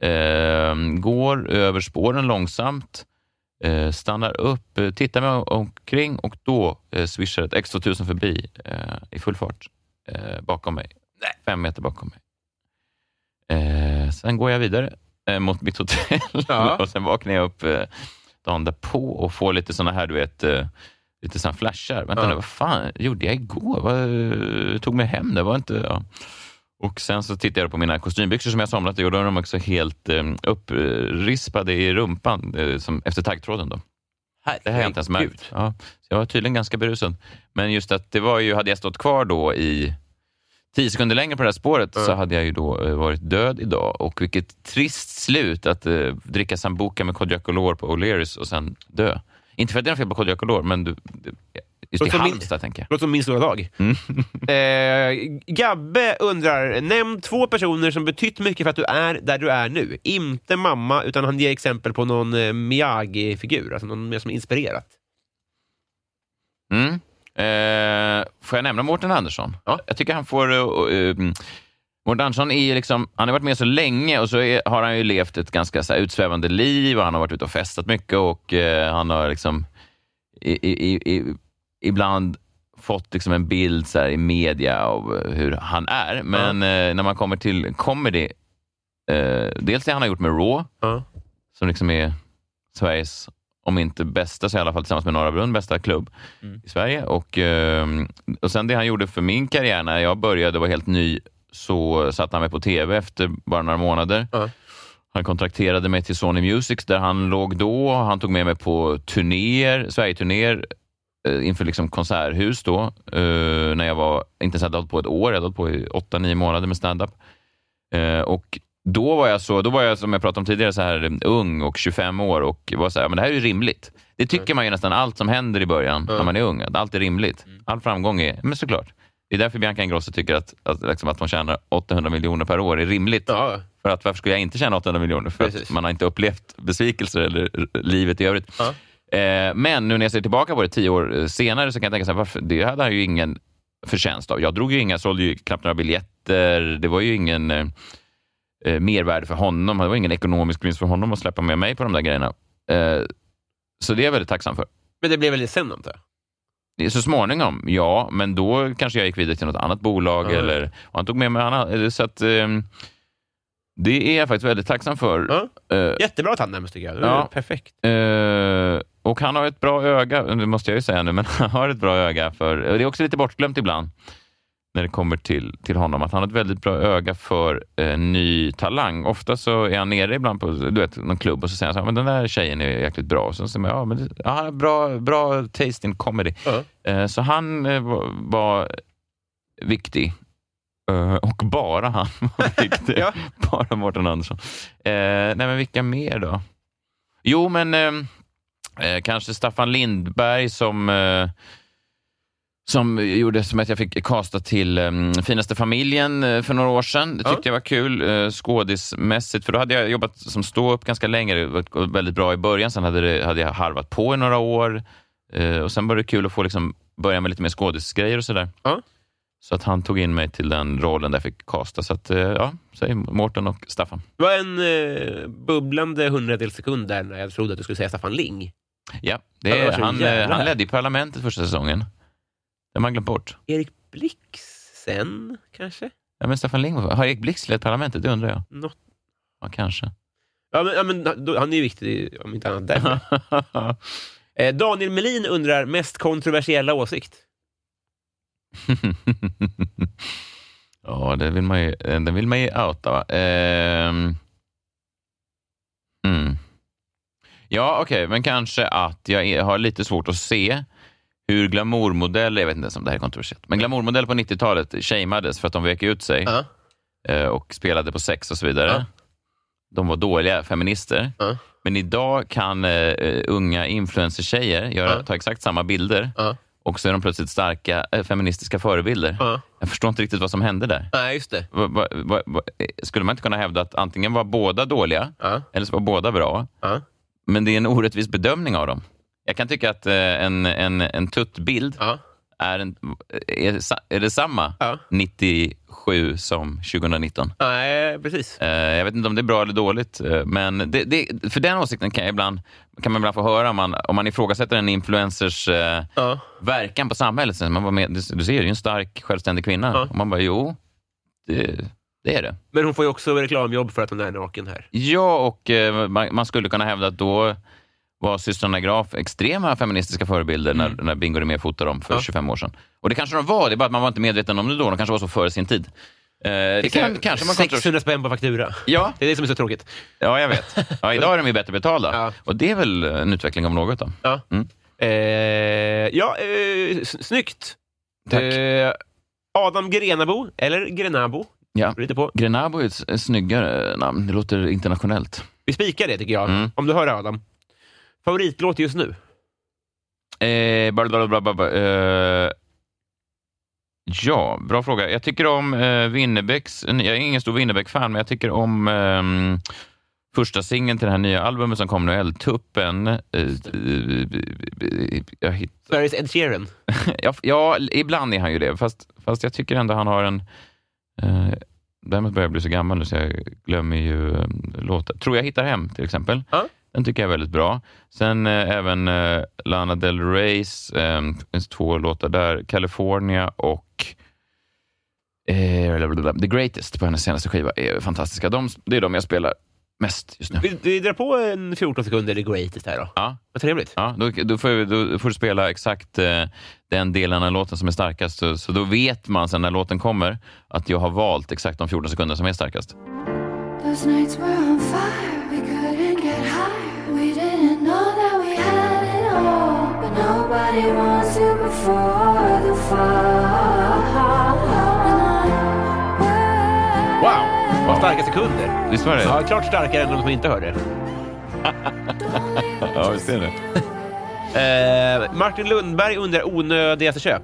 [SPEAKER 2] eh, går över spåren långsamt, eh, stannar upp, eh, tittar mig omkring och då eh, swishar ett X2000 förbi eh, i full fart eh, bakom mig. Fem meter bakom mig. Sen går jag vidare eh, mot mitt hotell
[SPEAKER 3] Ja. [laughs]
[SPEAKER 2] och sen vaknar jag upp eh, dagen därpå och får lite såna här, du vet, eh, lite såna flashar. Vänta
[SPEAKER 3] Ja.
[SPEAKER 2] nu, vad fan gjorde jag igår? Vad eh, tog mig hem? Det var inte... Ja. Och sen så tittade jag på mina kostymbyxor som jag somnat i och då är de också helt eh, upprispade i rumpan eh, som, efter taggtråden. Då. Det har jag inte ens
[SPEAKER 3] Herregud.
[SPEAKER 2] märkt. Ja, så jag var tydligen ganska berusad. Men just att det var ju, hade jag stått kvar då i tio sekunder längre på det här spåret så hade jag ju då eh, varit död idag. Och vilket trist slut att eh, dricka sambuca med Kodjo Akolor på O'Learys och sen dö. Inte för att det är något fel på Kodjo Akolor, men du, just
[SPEAKER 3] Och
[SPEAKER 2] i
[SPEAKER 3] så min-
[SPEAKER 2] Halmstad tänker jag.
[SPEAKER 3] Låter som min stora dag.
[SPEAKER 2] Mm. [laughs]
[SPEAKER 3] eh, Gabbe undrar, nämn två personer som betytt mycket för att du är där du är nu. Inte mamma, utan han ger exempel på någon eh, Miyagi-figur, alltså någon mer som inspirerat.
[SPEAKER 2] Mm. Eh, får jag nämna Mårten Andersson?
[SPEAKER 3] Ja.
[SPEAKER 2] Jag tycker han får... Uh, uh, Mårten Andersson är liksom, han har varit med så länge och så är, har han ju levt ett ganska så här, utsvävande liv och han har varit ute och festat mycket och eh, han har liksom i, i, i, ibland fått liksom en bild så här, i media av hur han är. Men eh, när man kommer till comedy, dels det han har gjort med Raw,
[SPEAKER 3] Ja.
[SPEAKER 2] som liksom är Sveriges, om inte bästa, så i alla fall tillsammans med Norra Brunn, bästa klubb i Sverige. Och, eh, och sen det han gjorde för min karriär, när jag började och var helt ny, så satte han mig på tv efter bara några månader.
[SPEAKER 3] Ja.
[SPEAKER 2] Han kontrakterade mig till Sony Music där han låg då. Han tog med mig på turnéer, Sverigeturnéer eh, inför liksom konserthus då. Eh, när jag var, inte ens hade hållit på ett år, jag hade hållit på i åtta, nio månader med standup. Eh, och då var jag så, då var jag som jag pratade om tidigare, så här ung och 25 år och var så här, men det här är ju rimligt. Det tycker man ju nästan allt som händer i början när man är ung, att allt är rimligt. All framgång är, men såklart. Det är därför Bianca Ingrosso tycker att, att, liksom att hon tjänar 800 miljoner per år är rimligt.
[SPEAKER 3] Ja.
[SPEAKER 2] För att varför skulle jag inte tjäna 800 miljoner? För
[SPEAKER 3] Precis.
[SPEAKER 2] att man har inte upplevt besvikelser eller livet i övrigt.
[SPEAKER 3] Ja.
[SPEAKER 2] Eh, men nu när jag ser tillbaka på det tio år eh, senare så kan jag tänka så här, varför, det hade han ju ingen förtjänst av. Jag drog ju inga, sålde ju knappt några biljetter. Det var ju ingen eh, eh, mervärde för honom. Det var ingen ekonomisk vinst för honom att släppa med mig på de där grejerna. Eh, så det är jag väldigt tacksam för.
[SPEAKER 3] Men det blev väl sen antar jag?
[SPEAKER 2] Så småningom, ja, men då kanske jag gick vidare till något annat bolag
[SPEAKER 3] Ja.
[SPEAKER 2] eller han tog med mig annat. Så att, ehm, det är jag faktiskt väldigt tacksam för. Eh,
[SPEAKER 3] Jättebra tandnärmast tycker jag.
[SPEAKER 2] Ja.
[SPEAKER 3] Perfekt.
[SPEAKER 2] Eh, och han har ett bra öga, det måste jag ju säga nu, men [laughs] han har ett bra öga för, det är också lite bortglömt ibland när det kommer till, till honom, att han har ett väldigt bra öga för eh, ny talang. Ofta så är han nere ibland på du vet, någon klubb och så säger han så här, men den där tjejen är jäkligt bra. Och så säger man, ja, men det, ja, han har bra, bra taste in comedy.
[SPEAKER 3] Ja.
[SPEAKER 2] Eh, så han eh, var, var viktig. Eh, och bara han [laughs] var viktig.
[SPEAKER 3] Ja.
[SPEAKER 2] Bara Mårten Andersson. Eh, nej, men vilka mer då? Jo, men eh, kanske Staffan Lindberg som som gjorde som att jag fick kasta till um, Finaste familjen eh, för några år sedan. Det
[SPEAKER 3] Ja.
[SPEAKER 2] tyckte jag var kul uh, skådismässigt, för då hade jag jobbat som stå-upp ganska länge. Det var väldigt bra i början, sen hade, det, hade jag harvat på i några år. Eh, och Sen var det kul att få liksom, börja med lite mer skådisgrejer och sådär.
[SPEAKER 3] Ja.
[SPEAKER 2] Så att han tog in mig till den rollen där jag fick kasta. Så att, ja, säg Mårten och Staffan.
[SPEAKER 3] Det var en eh, bubblande hundradels sekund där när jag trodde att du skulle säga Staffan Ling.
[SPEAKER 2] Ja, det
[SPEAKER 3] Ja, det
[SPEAKER 2] han, han ledde i Parlamentet första säsongen. Det har man glömt bort.
[SPEAKER 3] Erik Blixen, kanske?
[SPEAKER 2] Ja, men Staffan Ling, har Erik Blix lett Parlamentet? Det undrar jag.
[SPEAKER 3] Något.
[SPEAKER 2] Ja, kanske.
[SPEAKER 3] Ja, men, ja, men, då, han är ju viktig om inte annat därför. [laughs] eh, Daniel Melin undrar mest kontroversiella åsikt. [laughs]
[SPEAKER 2] ja, det vill man ju, eh, den vill man ju outa. Va? Ehm. Mm. Ja, okej, men kanske att jag är, har lite svårt att se hur glamourmodeller, jag vet inte ens om det här är kontroversiellt, men glamourmodeller på 90-talet shameades för att de vek ut sig
[SPEAKER 3] Ja.
[SPEAKER 2] eh, och spelade på sex och så vidare.
[SPEAKER 3] Ja.
[SPEAKER 2] De var dåliga feminister.
[SPEAKER 3] Ja.
[SPEAKER 2] Men idag kan eh, unga influencer-tjejer göra, ta exakt samma bilder och så är de plötsligt starka eh, feministiska förebilder.
[SPEAKER 3] Ja.
[SPEAKER 2] Jag förstår inte riktigt vad som hände där.
[SPEAKER 3] Nej, just det.
[SPEAKER 2] Va, va, va, skulle man inte kunna hävda att antingen var båda dåliga
[SPEAKER 3] Ja.
[SPEAKER 2] eller så var båda bra,
[SPEAKER 3] Ja.
[SPEAKER 2] men det är en orättvis bedömning av dem? Jag kan tycka att eh, en, en, en tuttbild
[SPEAKER 3] Ja.
[SPEAKER 2] är, en, är, är det samma
[SPEAKER 3] Ja.
[SPEAKER 2] 97 som 2019.
[SPEAKER 3] Nej, precis.
[SPEAKER 2] Eh, jag vet inte om det är bra eller dåligt, eh, men det, det, för den åsikten kan, jag ibland, kan man ibland få höra om man, om man ifrågasätter en influencers
[SPEAKER 3] Ja.
[SPEAKER 2] verkan på samhället. Man bara, men, du, ser, det är ju en stark, självständig kvinna.
[SPEAKER 3] Ja.
[SPEAKER 2] Och man bara, jo, det, det är det.
[SPEAKER 3] Men hon får ju också reklamjobb för att hon är naken här.
[SPEAKER 2] Ja, och man, man skulle kunna hävda att då var systrarna Graf extrema feministiska förebilder när, när Bingo Rimér fotade dem för
[SPEAKER 3] Mm. Ja.
[SPEAKER 2] 25 år sedan. Och det kanske de var, det är bara att man var inte medveten om det då. De kanske var så före sin tid. Eh, det kan, kanske man kontro-
[SPEAKER 3] 600 spänn på faktura.
[SPEAKER 2] Ja,
[SPEAKER 3] Det är det som är så tråkigt.
[SPEAKER 2] ja, jag vet. Ja, idag är de ju bättre betalda.
[SPEAKER 3] Ja.
[SPEAKER 2] Och det är väl en utveckling om något. Då.
[SPEAKER 3] Ja,
[SPEAKER 2] Mm.
[SPEAKER 3] eh, ja eh, snyggt.
[SPEAKER 2] Tack.
[SPEAKER 3] Eh, Adam Grenabo, eller Grenabo,
[SPEAKER 2] Ja.
[SPEAKER 3] på.
[SPEAKER 2] Grenabo är ett snyggare namn. Det låter internationellt.
[SPEAKER 3] Vi spikar det tycker jag,
[SPEAKER 2] Mm.
[SPEAKER 3] om du hör Adam. Favoritlåt just nu?
[SPEAKER 2] Eh, bla, bla, bla, bla, bla, eh, ja, bra fråga. Jag tycker om eh, Winnerbäcks... Jag är ingen stor Winnerbäck-fan, men jag tycker om ehm, första singeln till det här nya albumet som kom nu, Eldtuppen. Eh, eh, jag
[SPEAKER 3] Sveriges Ed Sheeran. [laughs]
[SPEAKER 2] ja, ja, ibland är han ju det, fast, fast jag tycker ändå han har en... Eh, däremot börjar jag bli så gammal nu så jag glömmer ju eh, låtar. Tror jag hittar hem till exempel.
[SPEAKER 3] Ja.
[SPEAKER 2] Den tycker jag är väldigt bra. Sen eh, även eh, Lana Del Reys, eh, det finns två låtar där, California och eh. The Greatest på hennes senaste skiva är fantastiska. De, det är de jag spelar mest just nu.
[SPEAKER 3] Vi, vi drar på en 14 sekunder The Greatest här då.
[SPEAKER 2] Ja,
[SPEAKER 3] Vad trevligt.
[SPEAKER 2] ja då, då, får, då får du spela exakt eh, den delen av låten som är starkast. Så, så då vet man sen när låten kommer att jag har valt exakt de 14 sekunder som är starkast.
[SPEAKER 5] Those nights were on fire,
[SPEAKER 3] Wow, vad starkaste kunder.
[SPEAKER 2] Visst var det?
[SPEAKER 3] Ja, klart starkare än de som inte hör det. [laughs]
[SPEAKER 2] Ja, visst är det.
[SPEAKER 3] Eh, Martin Lundberg undrar onödigaste köp.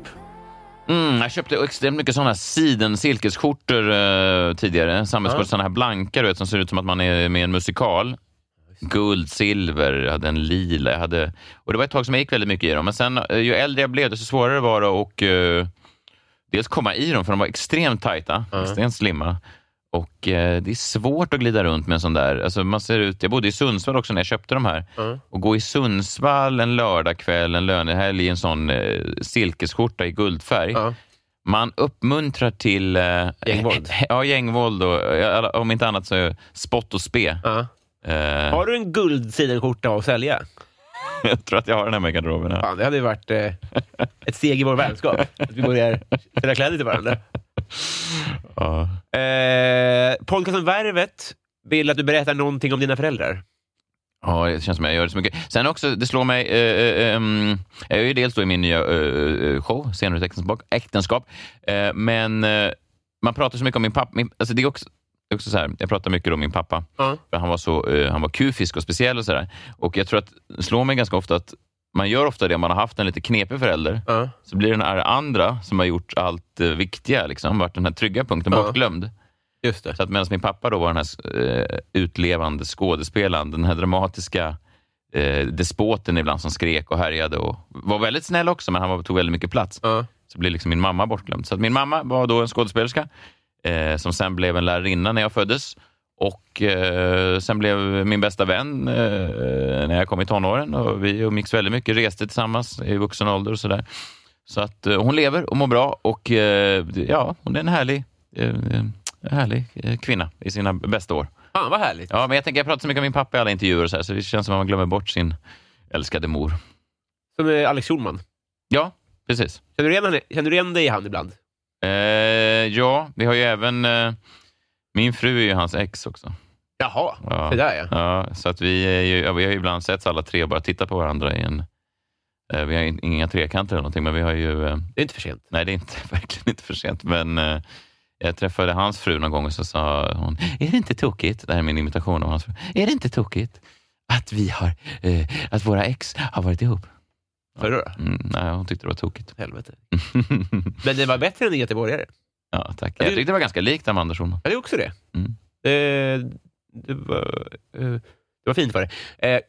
[SPEAKER 2] Mm, jag köpte extremt mycket sådana siden silkesskjortor eh, tidigare. Sammetskjortor,
[SPEAKER 3] Ja.
[SPEAKER 2] sådana här blanka du vet, som ser ut som att man är med i en musikal. Guld, silver, jag hade en lila. Jag hade, och det var ett tag som jag gick väldigt mycket i dem. Men sen eh, ju äldre jag blev, desto svårare var det att eh, dels komma i dem, för de var extremt tajta,
[SPEAKER 3] Ja.
[SPEAKER 2] extremt slimma. Och eh, det är svårt att glida runt med en sån där. Alltså, man ser ut, jag bodde i Sundsvall också när jag köpte de här.
[SPEAKER 3] Ja.
[SPEAKER 2] Och gå i Sundsvall en lördagkväll, en lönehelg i en sån eh, silkesskjorta i guldfärg.
[SPEAKER 3] Ja.
[SPEAKER 2] Man uppmuntrar till... Eh,
[SPEAKER 3] Gängvåld. [laughs]
[SPEAKER 2] Ja, gängvåld och om inte annat så spott och spe.
[SPEAKER 3] Ja.
[SPEAKER 2] Eh,
[SPEAKER 3] Har du en guldsidenskjorta att sälja? [laughs]
[SPEAKER 2] jag tror att jag har den hemma i garderoben.
[SPEAKER 3] Fan, det hade ju varit eh, ett steg i vår vänskap. Att vi börjar sälja kläder till varandra. [laughs]
[SPEAKER 2] Ja.
[SPEAKER 3] Eh, podcasten Värvet vill att du berättar någonting om dina föräldrar.
[SPEAKER 2] Ja, det känns som jag gör det så mycket. Sen också, det slår mig, eh, eh, um, jag är ju dels då i min nya eh, show, Senare ett äktenskap, äktenskap eh, men eh, man pratar så mycket om min pappa. Min, alltså det är också, också så här, jag pratar mycket om min pappa,
[SPEAKER 3] Ja.
[SPEAKER 2] för han var så eh, han var kufisk och speciell och sådär. Och jag tror att det slår mig ganska ofta att man gör ofta det om man har haft en lite knepig förälder,
[SPEAKER 3] Ja.
[SPEAKER 2] så blir den här andra som har gjort allt eh, viktiga, liksom, varit den här trygga punkten,
[SPEAKER 3] Ja.
[SPEAKER 2] bortglömd.
[SPEAKER 3] Just det.
[SPEAKER 2] Så att medan min pappa då var den här eh, utlevande skådespelaren, den här dramatiska eh, despoten ibland som skrek och härjade och var väldigt snäll också, men han var, tog väldigt mycket plats. Så blev liksom min mamma bortglömd. Så att min mamma var då en skådespelerska eh, som sen blev en lärarinna när jag föddes. Och eh, sen blev min bästa vän eh, när jag kom i tonåren och vi umgicks väldigt mycket, reste tillsammans i vuxen ålder och sådär. Så att eh, hon lever och mår bra och eh, ja, hon är en härlig, eh, härlig eh, kvinna i sina bästa år.
[SPEAKER 3] Fan vad härligt.
[SPEAKER 2] Ja, men jag tänker jag pratar så mycket om min pappa i alla intervjuer så, här, så det känns som att man glömmer bort sin älskade mor.
[SPEAKER 3] Som eh, Alex Schulman.
[SPEAKER 2] Ja, precis.
[SPEAKER 3] Känner du igen, henne? Känner du igen dig i han ibland?
[SPEAKER 2] Eh, ja, vi har ju även... Eh, min fru är ju hans ex också.
[SPEAKER 3] Jaha,
[SPEAKER 2] Ja.
[SPEAKER 3] det där ja.
[SPEAKER 2] Ja, så att vi, är ju, ja, vi har ju ibland sett alla tre och bara tittat på varandra i en... Eh, vi har in- inga trekanter eller någonting, men vi har ju... Eh,
[SPEAKER 3] Det är inte för sent.
[SPEAKER 2] nej, det är inte, [laughs] verkligen inte för sent. Men eh, jag träffade hans fru någon gång och så sa hon, är det inte tokigt? Det här är min imitation av hans fru. Är det inte tokigt att vi har, eh, att våra ex har varit ihop?
[SPEAKER 3] Förra då?
[SPEAKER 2] Mm, nej, hon tyckte det var tokigt.
[SPEAKER 3] Helvete. [laughs] Men det var bättre än en göteborgare.
[SPEAKER 2] ja, tack.
[SPEAKER 3] Ja,
[SPEAKER 2] Jag tyckte det var ganska likt Amanda Schulman.
[SPEAKER 3] Ja, det är också det.
[SPEAKER 2] Mm.
[SPEAKER 3] Eh, det, var, eh, det var fint var det. Eh,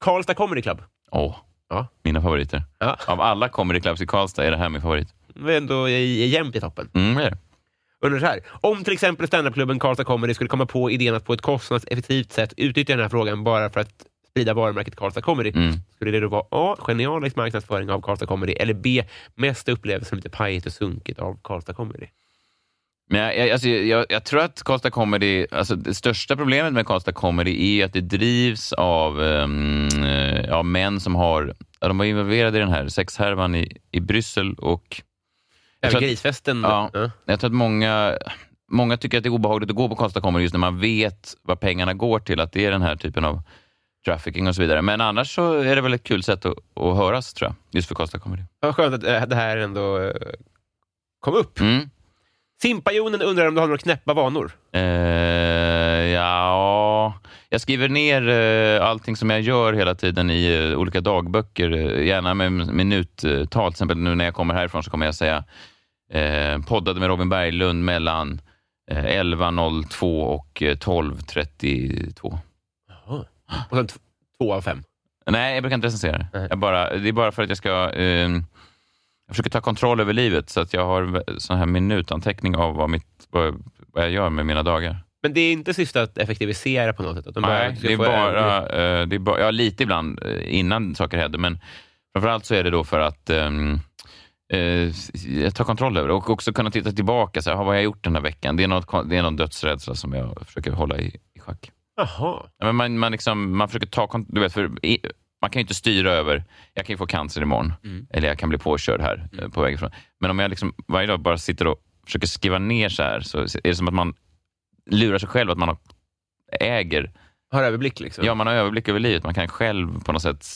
[SPEAKER 3] Karlstad Comedy Club.
[SPEAKER 2] Åh,
[SPEAKER 3] Ja.
[SPEAKER 2] mina favoriter.
[SPEAKER 3] Ja.
[SPEAKER 2] Av alla comedy clubs i Karlstad är det här min favorit.
[SPEAKER 3] Det är ändå jämnt i toppen.
[SPEAKER 2] Mm, det är det.
[SPEAKER 3] Undrar så här. Om till exempel standupklubben Karlstad Comedy skulle komma på idén att på ett kostnadseffektivt sätt utnyttja den här frågan bara för att sprida varumärket Karlstad Comedy,
[SPEAKER 2] Mm.
[SPEAKER 3] skulle det då vara A. Genialisk marknadsföring av Karlstad Comedy eller B. Mest upplevs som lite pajigt och sunkigt av Karlstad Comedy?
[SPEAKER 2] Men jag, jag, alltså, jag, jag tror att Karlstad Comedy, alltså det största problemet med Karlstad Comedy är att det drivs av, um, av män som har, ja, de var involverade i den här sexhärvan i, i Bryssel och Jag tror att-
[SPEAKER 3] grisfesten?
[SPEAKER 2] Ja.
[SPEAKER 3] ja.
[SPEAKER 2] jag tror att många, många tycker att det är obehagligt att gå på Karlstad Comedy just när man vet vad pengarna går till, att det är den här typen av trafficking och så vidare. Men annars så är det väl ett kul sätt att, att höras, tror jag, just för Karlstad Comedy.
[SPEAKER 3] Vad skönt att eh, det här ändå eh, kom upp.
[SPEAKER 2] Mm.
[SPEAKER 3] Simpajonen undrar om du har några knäppa vanor?
[SPEAKER 2] Eh, ja, jag skriver ner eh, allting som jag gör hela tiden i eh, olika dagböcker, eh, gärna med minuttal. Till exempel nu när jag kommer härifrån så kommer jag säga eh, poddade med Robin Berglund mellan eh, 11.02 och eh, 12.32.
[SPEAKER 3] Och sen t- två av fem.
[SPEAKER 2] Nej, jag brukar inte recensera.
[SPEAKER 3] Nej.
[SPEAKER 2] Jag bara, det är bara för att jag ska... Eh, jag försöker ta kontroll över livet så att jag har sån här minutanteckning av vad, mitt, vad, vad jag gör med mina dagar.
[SPEAKER 3] Men det är inte syfte att effektivisera på något sätt? Utan
[SPEAKER 2] Nej,
[SPEAKER 3] ska
[SPEAKER 2] det är bara, eh, det är bara ja, lite ibland eh, innan saker händer, men framförallt så är det då för att ehm, eh, tar kontroll över det och också kunna titta tillbaka. Så här, "Ah, vad har jag gjort den här veckan? Det är, något, det är någon dödsrädsla som jag försöker hålla i, i schack.
[SPEAKER 3] Jaha.
[SPEAKER 2] Ja, Men man, man, liksom, man försöker ta du vet, för Man kan ju inte styra över, jag kan ju få cancer imorgon,
[SPEAKER 3] Mm.
[SPEAKER 2] eller jag kan bli påkörd här eh, på väg ifrån. Men om jag liksom varje dag bara sitter och försöker skriva ner så här, så är det som att man lurar sig själv att man har, äger
[SPEAKER 3] Har överblick liksom?
[SPEAKER 2] Ja, man har överblick över livet. Man kan själv på något sätt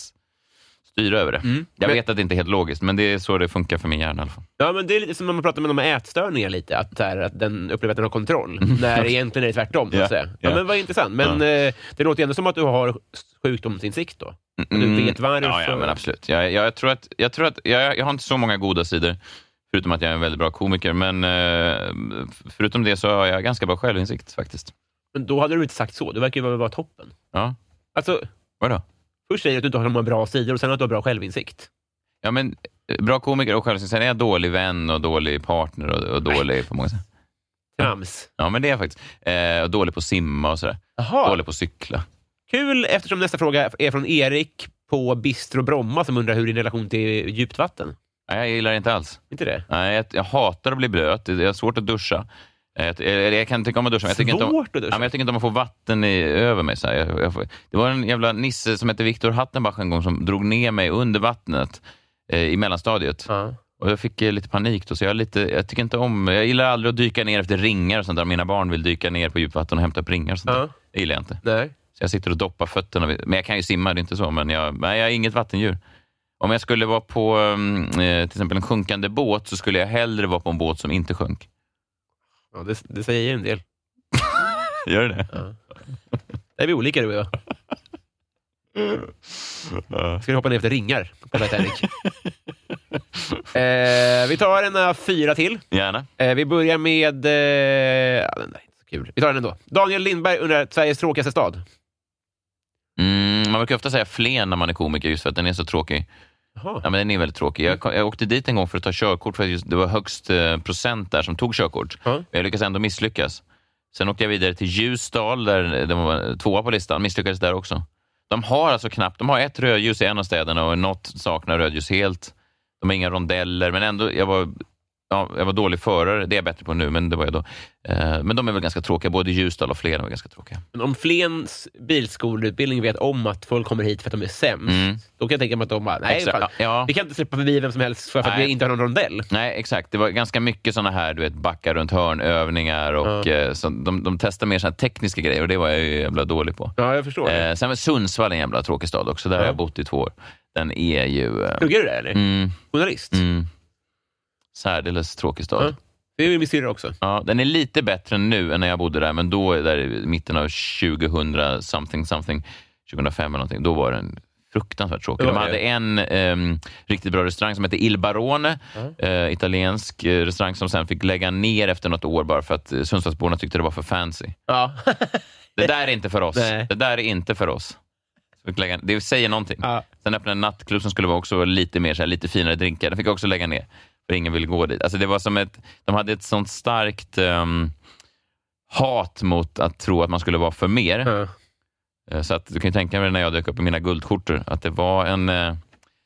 [SPEAKER 2] styra över det.
[SPEAKER 3] Mm.
[SPEAKER 2] Jag
[SPEAKER 3] Men-
[SPEAKER 2] vet att det inte är helt logiskt, men det är så det funkar för min hjärna i alla fall.
[SPEAKER 3] Ja, men det är lite som när man pratar med med ätstörningar lite, att, så här, att den upplever att den har kontroll,
[SPEAKER 2] Mm.
[SPEAKER 3] när egentligen är det tvärtom. Så
[SPEAKER 2] Ja,
[SPEAKER 3] att säga. Ja,
[SPEAKER 2] ja.
[SPEAKER 3] men vad intressant. Men eh, det låter ju ändå som att du har sjukdomsinsikt då. Och du vet varför.
[SPEAKER 2] Mm. Ja, ja men absolut. Jag, jag, jag tror att, jag, tror att jag, jag har inte så många goda sidor, förutom att jag är en väldigt bra komiker. Men eh, förutom det så har jag ganska bra självinsikt faktiskt.
[SPEAKER 3] Men då hade du inte sagt så. Du verkar ju vara toppen.
[SPEAKER 2] Ja,
[SPEAKER 3] Alltså,
[SPEAKER 2] vadå?
[SPEAKER 3] Först säger du att du inte har så många bra sidor och sen att du har bra självinsikt.
[SPEAKER 2] Ja, men eh, bra komiker och självinsikt. Sen är jag dålig vän och dålig partner och, och dålig på många sätt.
[SPEAKER 3] Trams.
[SPEAKER 2] Ja, men det är jag faktiskt. Eh, och dålig på att simma och sådär.
[SPEAKER 3] Jaha,
[SPEAKER 2] Dålig på att cykla.
[SPEAKER 3] kul eftersom nästa fråga är från Erik på Bistro Bromma som undrar hur din relation till djupt vatten.
[SPEAKER 2] Nej, jag gillar det inte alls.
[SPEAKER 3] Inte det?
[SPEAKER 2] Nej, jag, jag hatar att bli blöt. Det är svårt att duscha. Eh, Jag, jag, jag kan tycka om att duscha, men jag tycker inte om,
[SPEAKER 3] att duscha.
[SPEAKER 2] Ja, men jag tycker inte om att få vatten i, över mig. Så. Jag, det var en jävla nisse som hette Viktor Hattenbach en gång som drog ner mig under vattnet eh, i mellanstadiet.
[SPEAKER 3] Ja.
[SPEAKER 2] Och jag fick eh, lite panik då, så jag, lite, jag tycker inte om... Jag gillar aldrig att dyka ner efter ringar och sånt där. Mina barn vill dyka ner på djupvatten och hämta upp ringar och sånt där. Det gillar jag inte.
[SPEAKER 3] Nej.
[SPEAKER 2] Så jag sitter och doppar fötterna. vid- Men jag kan ju simma, det är inte så. Men jag, nej, jag är inget vattendjur. Om jag skulle vara på um, eh, till exempel en sjunkande båt så skulle jag hellre vara på en båt som inte sjönk.
[SPEAKER 3] Ja, det, det säger ju en del. [laughs]
[SPEAKER 2] Gör det
[SPEAKER 3] Ja. Där är vi olika du och jag. Ska du hoppa ner efter ringar på Titanic? eh, vi tar en av fyra till.
[SPEAKER 2] Gärna.
[SPEAKER 3] Eh, vi börjar med... Eh, ja, den där är inte så kul. Vi tar den ändå. Daniel Lindberg undrar Sveriges tråkigaste stad.
[SPEAKER 2] Mm, man brukar ofta säga Flen när man är komiker just för att den är så tråkig.
[SPEAKER 3] Jaha.
[SPEAKER 2] Ja, men den är väldigt tråkig. Jag, jag åkte dit en gång för att ta körkort för att just, det var högst eh, procent där som tog körkort.
[SPEAKER 3] Ja.
[SPEAKER 2] Jag lyckades ändå misslyckas. Sen åkte jag vidare till Ljusdal där det var tvåa på listan. Misslyckades där också. De har alltså knappt, de har ett rödljus i en av städerna och något saknar rödljus helt. De har inga rondeller, men ändå, jag var, ja, jag var dålig förare. Det är jag bättre på nu, men det var jag då. Eh, men de är väl ganska tråkiga. Både Ljusdal och Flen var ganska tråkiga.
[SPEAKER 3] Men om Flens bilskolutbildning vet om att folk kommer hit för att de är sämst,
[SPEAKER 2] Mm.
[SPEAKER 3] då kan jag tänka mig att de bara, nej,
[SPEAKER 2] Exakt.
[SPEAKER 3] fan,
[SPEAKER 2] Ja.
[SPEAKER 3] vi kan inte släppa förbi vem som helst för att
[SPEAKER 2] Nej.
[SPEAKER 3] vi inte har någon rondell.
[SPEAKER 2] Nej, exakt. Det var ganska mycket såna här du vet, backa runt hörnövningar och
[SPEAKER 3] Ja.
[SPEAKER 2] eh, så de, de testade mer såna tekniska grejer och det var jag ju jävla dålig på.
[SPEAKER 3] Ja, jag förstår.
[SPEAKER 2] Eh, sen var Sundsvall en jävla tråkig stad också. Där
[SPEAKER 3] Ja.
[SPEAKER 2] har jag bott i två år. Den är ju... Eh,
[SPEAKER 3] Pluggar du där eller?
[SPEAKER 2] mm,
[SPEAKER 3] Journalist?
[SPEAKER 2] mm, särdeles tråkig stad.
[SPEAKER 3] Ja. Det är min syrra också.
[SPEAKER 2] Ja, den är lite bättre nu än när jag bodde där, men då där i mitten av 2000 something something, 2005 eller någonting, då var den fruktansvärt tråkig. De hade en ehm, riktigt bra restaurang som hette Il Barone, eh, italiensk eh, restaurang som sen fick lägga ner efter något år bara för att eh, Sundsvallsborna tyckte det var för fancy.
[SPEAKER 3] Ja. [laughs]
[SPEAKER 2] Det där är inte för oss.
[SPEAKER 3] Nej.
[SPEAKER 2] Det där är inte för oss. Det säger någonting.
[SPEAKER 3] Ja.
[SPEAKER 2] Sen öppnade en nattklubb som skulle vara också lite mer så här, lite finare drinkar. Den fick jag också lägga ner, för ingen ville gå dit. Alltså det var som ett, de hade ett sånt starkt ehm, hat mot att tro att man skulle vara för mer. Eh, Så att du kan ju tänka dig när jag dök upp i mina guldskjortor, att det var en... eh,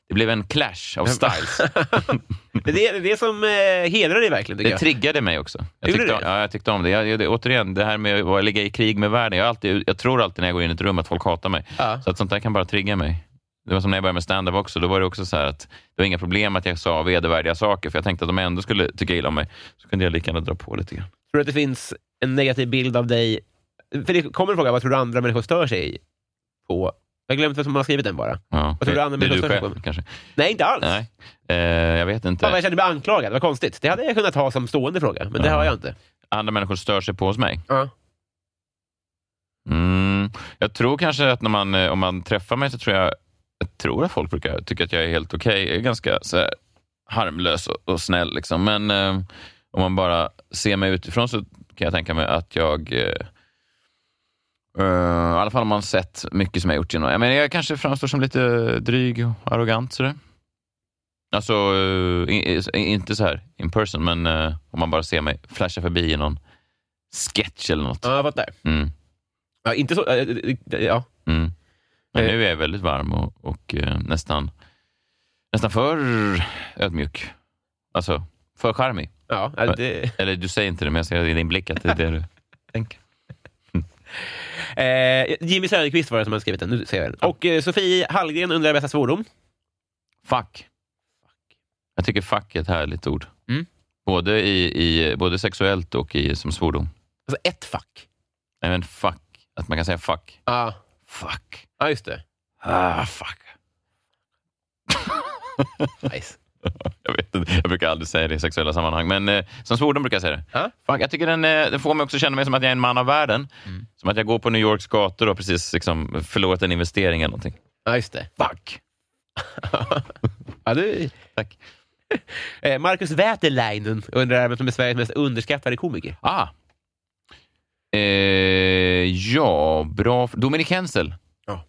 [SPEAKER 2] Det blev en clash av styles. [laughs]
[SPEAKER 3] Det är det, som eh, hedrar dig verkligen,
[SPEAKER 2] Det
[SPEAKER 3] jag.
[SPEAKER 2] triggade mig också. Jag tyckte,
[SPEAKER 3] det?
[SPEAKER 2] ja, jag tyckte om det. Jag, jag, det. Återigen, det här med att ligga i krig med världen. Jag, alltid, jag tror alltid när jag går in i ett rum att folk hatar mig.
[SPEAKER 3] Ja.
[SPEAKER 2] Så att sånt där kan bara trigga mig. Det var som när jag började med stand-up också. Då var det också så att det var inga problem att jag sa vedervärdiga saker, för jag tänkte att de ändå skulle tycka illa om mig. Så kunde jag lika gärna dra på lite grann.
[SPEAKER 3] Tror du att det finns en negativ bild av dig? För det kommer en fråga, vad tror du andra människor stör sig på? Jag har glömt vem som har skrivit den bara.
[SPEAKER 2] Ja.
[SPEAKER 3] tror du andra
[SPEAKER 2] det
[SPEAKER 3] människor stör sig på?
[SPEAKER 2] kanske?
[SPEAKER 3] Nej, inte alls.
[SPEAKER 2] Nej, eh, jag vet inte.
[SPEAKER 3] Fan vad jag kände mig anklagad, vad konstigt. Det hade jag kunnat ha som stående fråga, men det
[SPEAKER 2] Ja.
[SPEAKER 3] har jag inte.
[SPEAKER 2] Andra människor stör sig på hos mig?
[SPEAKER 3] Ja.
[SPEAKER 2] Mm, jag tror kanske att när man, eh, om man träffar mig så tror jag, jag tror att folk brukar tycka att jag är helt okej. Jag är ganska så här, harmlös och, och snäll. Liksom. Men eh, om man bara ser mig utifrån så kan jag tänka mig att jag eh, eh, i alla fall om man sett mycket som jag gjort genom... Jag, menar, jag kanske framstår som lite dryg och arrogant. Sådär. Alltså, i- inte så här in person, men eh, om man bara ser mig flasha förbi i någon sketch eller något.
[SPEAKER 3] Ja, jag fattar.
[SPEAKER 2] Mm.
[SPEAKER 3] Ja, inte så... Ja.
[SPEAKER 2] Mm. Men
[SPEAKER 3] Eh.
[SPEAKER 2] nu är jag väldigt varm och, och eh, nästan, nästan för ödmjuk. Alltså, för charmig.
[SPEAKER 3] Ja, det,
[SPEAKER 2] Eller du säger inte det, men jag ser i din blick att det är det du [laughs] tänker.
[SPEAKER 3] eh, Jimmy Söderqvist var det som hade skrivit den. Nu ser jag den. Och eh, Sofie Hallgren undrar bästa svordom.
[SPEAKER 2] Fuck. Jag tycker fuck är ett härligt ord.
[SPEAKER 3] Mm.
[SPEAKER 2] Både, i, i, både sexuellt och i, som svordom.
[SPEAKER 3] Alltså ett fack.
[SPEAKER 2] Nej, men fuck. Att man kan säga fuck.
[SPEAKER 3] Ja,
[SPEAKER 2] Fuck.
[SPEAKER 3] ja just det.
[SPEAKER 2] Ah, fuck. [laughs]
[SPEAKER 3] Nice.
[SPEAKER 2] Jag vet inte, jag brukar aldrig säga det i sexuella sammanhang, men eh, som svordom brukar jag säga det. Fan, jag tycker den, eh, den får mig också känna mig som att jag är en man av världen. Som att jag går på New Yorks gator och precis liksom, förlorat en investering eller någonting.
[SPEAKER 3] Ja, just det.
[SPEAKER 2] Fuck! [laughs]
[SPEAKER 3] Ja, du...
[SPEAKER 2] Tack. [laughs]
[SPEAKER 3] Eh, Marcus Wäterleinen undrar vem som är Sveriges mest underskattade komiker.
[SPEAKER 2] Ah. Eh, ja, bra. Dominik Hensel.
[SPEAKER 3] Ja.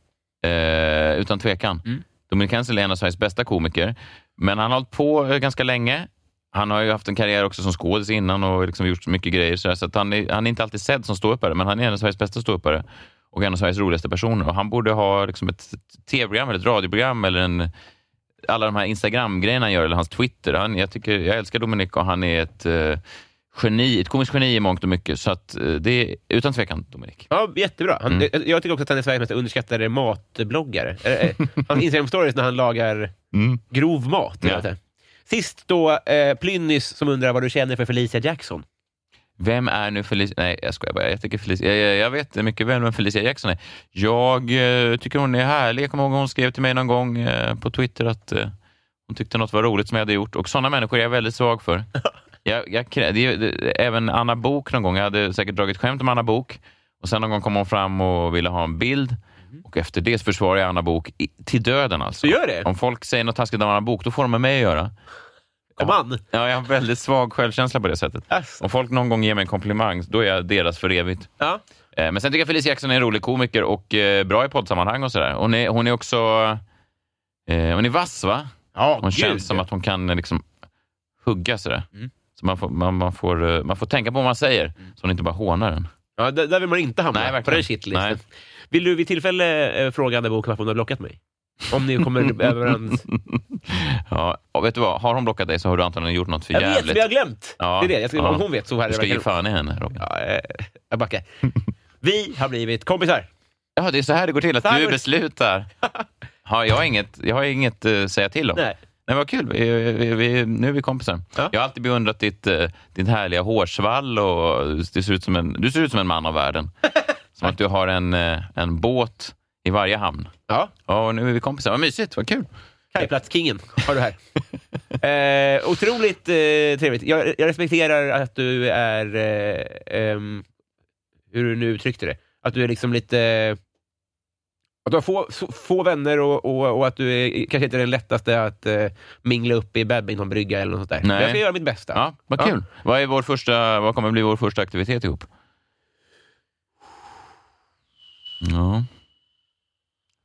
[SPEAKER 2] Eh, utan tvekan.
[SPEAKER 3] Mm.
[SPEAKER 2] Dominik Hensel är en av Sveriges bästa komiker. Men han har hållit på eh, ganska länge. Han har ju haft en karriär också som skådis innan och liksom gjort mycket grejer. Så, så att han, är, han är inte alltid sedd som ståuppare, men han är en av Sveriges bästa ståuppare och en av Sveriges roligaste personer. Och han borde ha liksom ett tv-program eller ett radioprogram eller en, alla de här Instagram-grejerna han gör, eller hans Twitter. Han, jag, tycker, jag älskar Dominik och han är ett eh, geni, ett komiskt geni i mångt och mycket. Så att, eh, det är utan tvekan Dominik.
[SPEAKER 3] Ja, jättebra. Han,
[SPEAKER 2] Mm.
[SPEAKER 3] jag, jag tycker också att han är Sveriges mest underskattade matbloggare. Eh, eh, Hans Instagram-stories när han lagar
[SPEAKER 2] Mm.
[SPEAKER 3] grov mat.
[SPEAKER 2] Ja.
[SPEAKER 3] Sist då, eh, Plynnis som undrar vad du känner för Felicia Jackson.
[SPEAKER 2] Vem är nu Felicia? Nej, jag skojar bara. Jag, tycker Felicia, jag, jag, jag vet mycket väl vem Felicia Jackson är. Jag eh, tycker hon är härlig. Jag kommer ihåg hon skrev till mig någon gång eh, på Twitter att eh, hon tyckte något var roligt som jag hade gjort. Och sådana människor är jag väldigt svag för. [laughs] Jag, jag, det, även Anna Bok någon gång. Jag hade säkert dragit skämt om Anna Bok. Och sen någon gång kom hon fram och ville ha en bild. Och efter det försvarar jag Anna Bok i, till döden. Alltså.
[SPEAKER 3] Du gör det?
[SPEAKER 2] Om folk säger något taskigt om Anna Bok, då får de med mig att göra.
[SPEAKER 3] Kom an!
[SPEAKER 2] Ja, jag har väldigt svag självkänsla på det sättet.
[SPEAKER 3] Asså.
[SPEAKER 2] Om folk någon gång ger mig en komplimang, då är jag deras för evigt.
[SPEAKER 3] Ja.
[SPEAKER 2] Eh, Men sen tycker jag Felicia Jackson är en rolig komiker och eh, bra i poddsammanhang och sådär. Hon är, hon är också... Eh, hon är vass, va?
[SPEAKER 3] Ja,
[SPEAKER 2] Hon
[SPEAKER 3] gud.
[SPEAKER 2] känns som att hon kan liksom hugga sådär.
[SPEAKER 3] Mm.
[SPEAKER 2] Så man får, man, man, får, eh, man får tänka på vad man säger, så hon inte bara hånar den.
[SPEAKER 3] Ja, där, där vill man inte hamna,
[SPEAKER 2] Nej,
[SPEAKER 3] på den shitlisten.
[SPEAKER 2] Nej.
[SPEAKER 3] Vill du vid tillfälle eh, fråga Anna Bok varför hon har blockat mig? Om ni kommer [laughs] överens.
[SPEAKER 2] ja, och vet du vad? Har hon blockat dig så har du antagligen gjort något för
[SPEAKER 3] Jag vet,
[SPEAKER 2] jävligt.
[SPEAKER 3] jag har glömt.
[SPEAKER 2] Ja,
[SPEAKER 3] det är det. Jag ska,
[SPEAKER 2] ja.
[SPEAKER 3] Om hon vet så här
[SPEAKER 2] Du ska ge fan i henne, Robin.
[SPEAKER 3] Ja, eh, jag backar. [laughs] Vi har blivit kompisar.
[SPEAKER 2] Ja, det är så här det går till, att du beslutar. [laughs] Jag har inget, jag har inget uh, säga till om.
[SPEAKER 3] Nej.
[SPEAKER 2] Nej, vad kul. Vi, vi, vi, nu är vi kompisar.
[SPEAKER 3] Ja.
[SPEAKER 2] Jag har alltid beundrat ditt, eh, ditt härliga hårsvall och det ser ut som en, du ser ut som en man av världen. [laughs] som att du har en, eh, en båt i varje hamn.
[SPEAKER 3] Ja,
[SPEAKER 2] och nu är vi kompisar. Vad mysigt, vad kul.
[SPEAKER 3] Kajplatskingen har du här. [laughs] eh, otroligt eh, trevligt. Jag, jag respekterar att du är, eh, hur du nu uttryckte det, att du är liksom lite... Att du har få, få vänner och, och, och att du är, kanske inte är den lättaste att eh, mingla upp i badmintonbrygga eller något sånt där.
[SPEAKER 2] Nej.
[SPEAKER 3] Men Jag ska göra mitt bästa.
[SPEAKER 2] Ja, vad kul. Vad, är vår första, vad kommer bli vår första aktivitet ihop? Ja.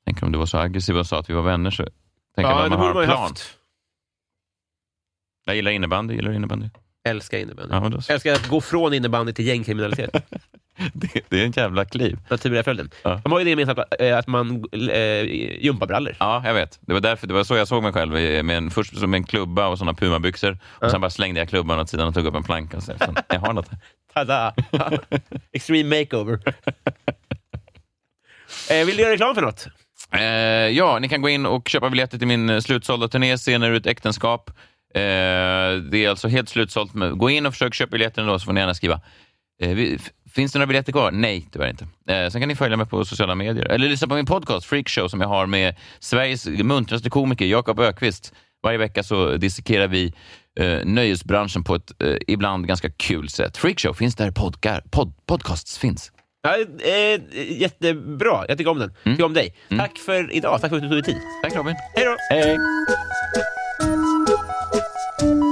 [SPEAKER 2] Tänk om du var så aggressiv och sa att vi var vänner så tänker
[SPEAKER 3] Ja,
[SPEAKER 2] man
[SPEAKER 3] det borde
[SPEAKER 2] har
[SPEAKER 3] man ju haft.
[SPEAKER 2] Jag gillar innebandy. Gillar innebandy?
[SPEAKER 3] Älskar innebandy.
[SPEAKER 2] Ja, då.
[SPEAKER 3] Älskar att gå från innebandy till gängkriminalitet. [laughs]
[SPEAKER 2] Det, det är en jävla kliv.
[SPEAKER 3] Naturliga följden.
[SPEAKER 2] Ja.
[SPEAKER 3] De har ju det gemensamt att, eh, att man äh, gympabrallor.
[SPEAKER 2] Ja, jag vet. Det var, därför, det var så jag såg mig själv. Med en, först som en klubba och såna pumabyxor. Och sen bara slängde jag klubban åt sidan och tog upp en planka. Och fan, jag har något här. [laughs]
[SPEAKER 3] Tada! [laughs] Extreme makeover. eh, vill du göra reklam för något?
[SPEAKER 2] Eh, ja, ni kan gå in och köpa biljetter till min eh, slutsålda turné Scener ett äktenskap. Eh, det är alltså helt slutsålt. Gå in och försök köpa biljetter då så får ni gärna skriva. Eh, finns det några biljetter kvar? Nej, tyvärr inte. Eh, sen kan ni följa mig på sociala medier. Eller lyssna på min podcast Freakshow som jag har med Sveriges muntraste komiker Jakob Ökvist. Varje vecka så dissekerar vi nöjesbranschen på ett ibland ganska kul sätt. Freakshow finns där podcar, pod, podcasts finns.
[SPEAKER 3] Ja, eh, jättebra, jag tycker om den. Jag tycker om dig. Tack för idag, tack för att du tog dig tid.
[SPEAKER 2] Tack Robin.
[SPEAKER 3] Hej då!
[SPEAKER 2] Hej. Thank you.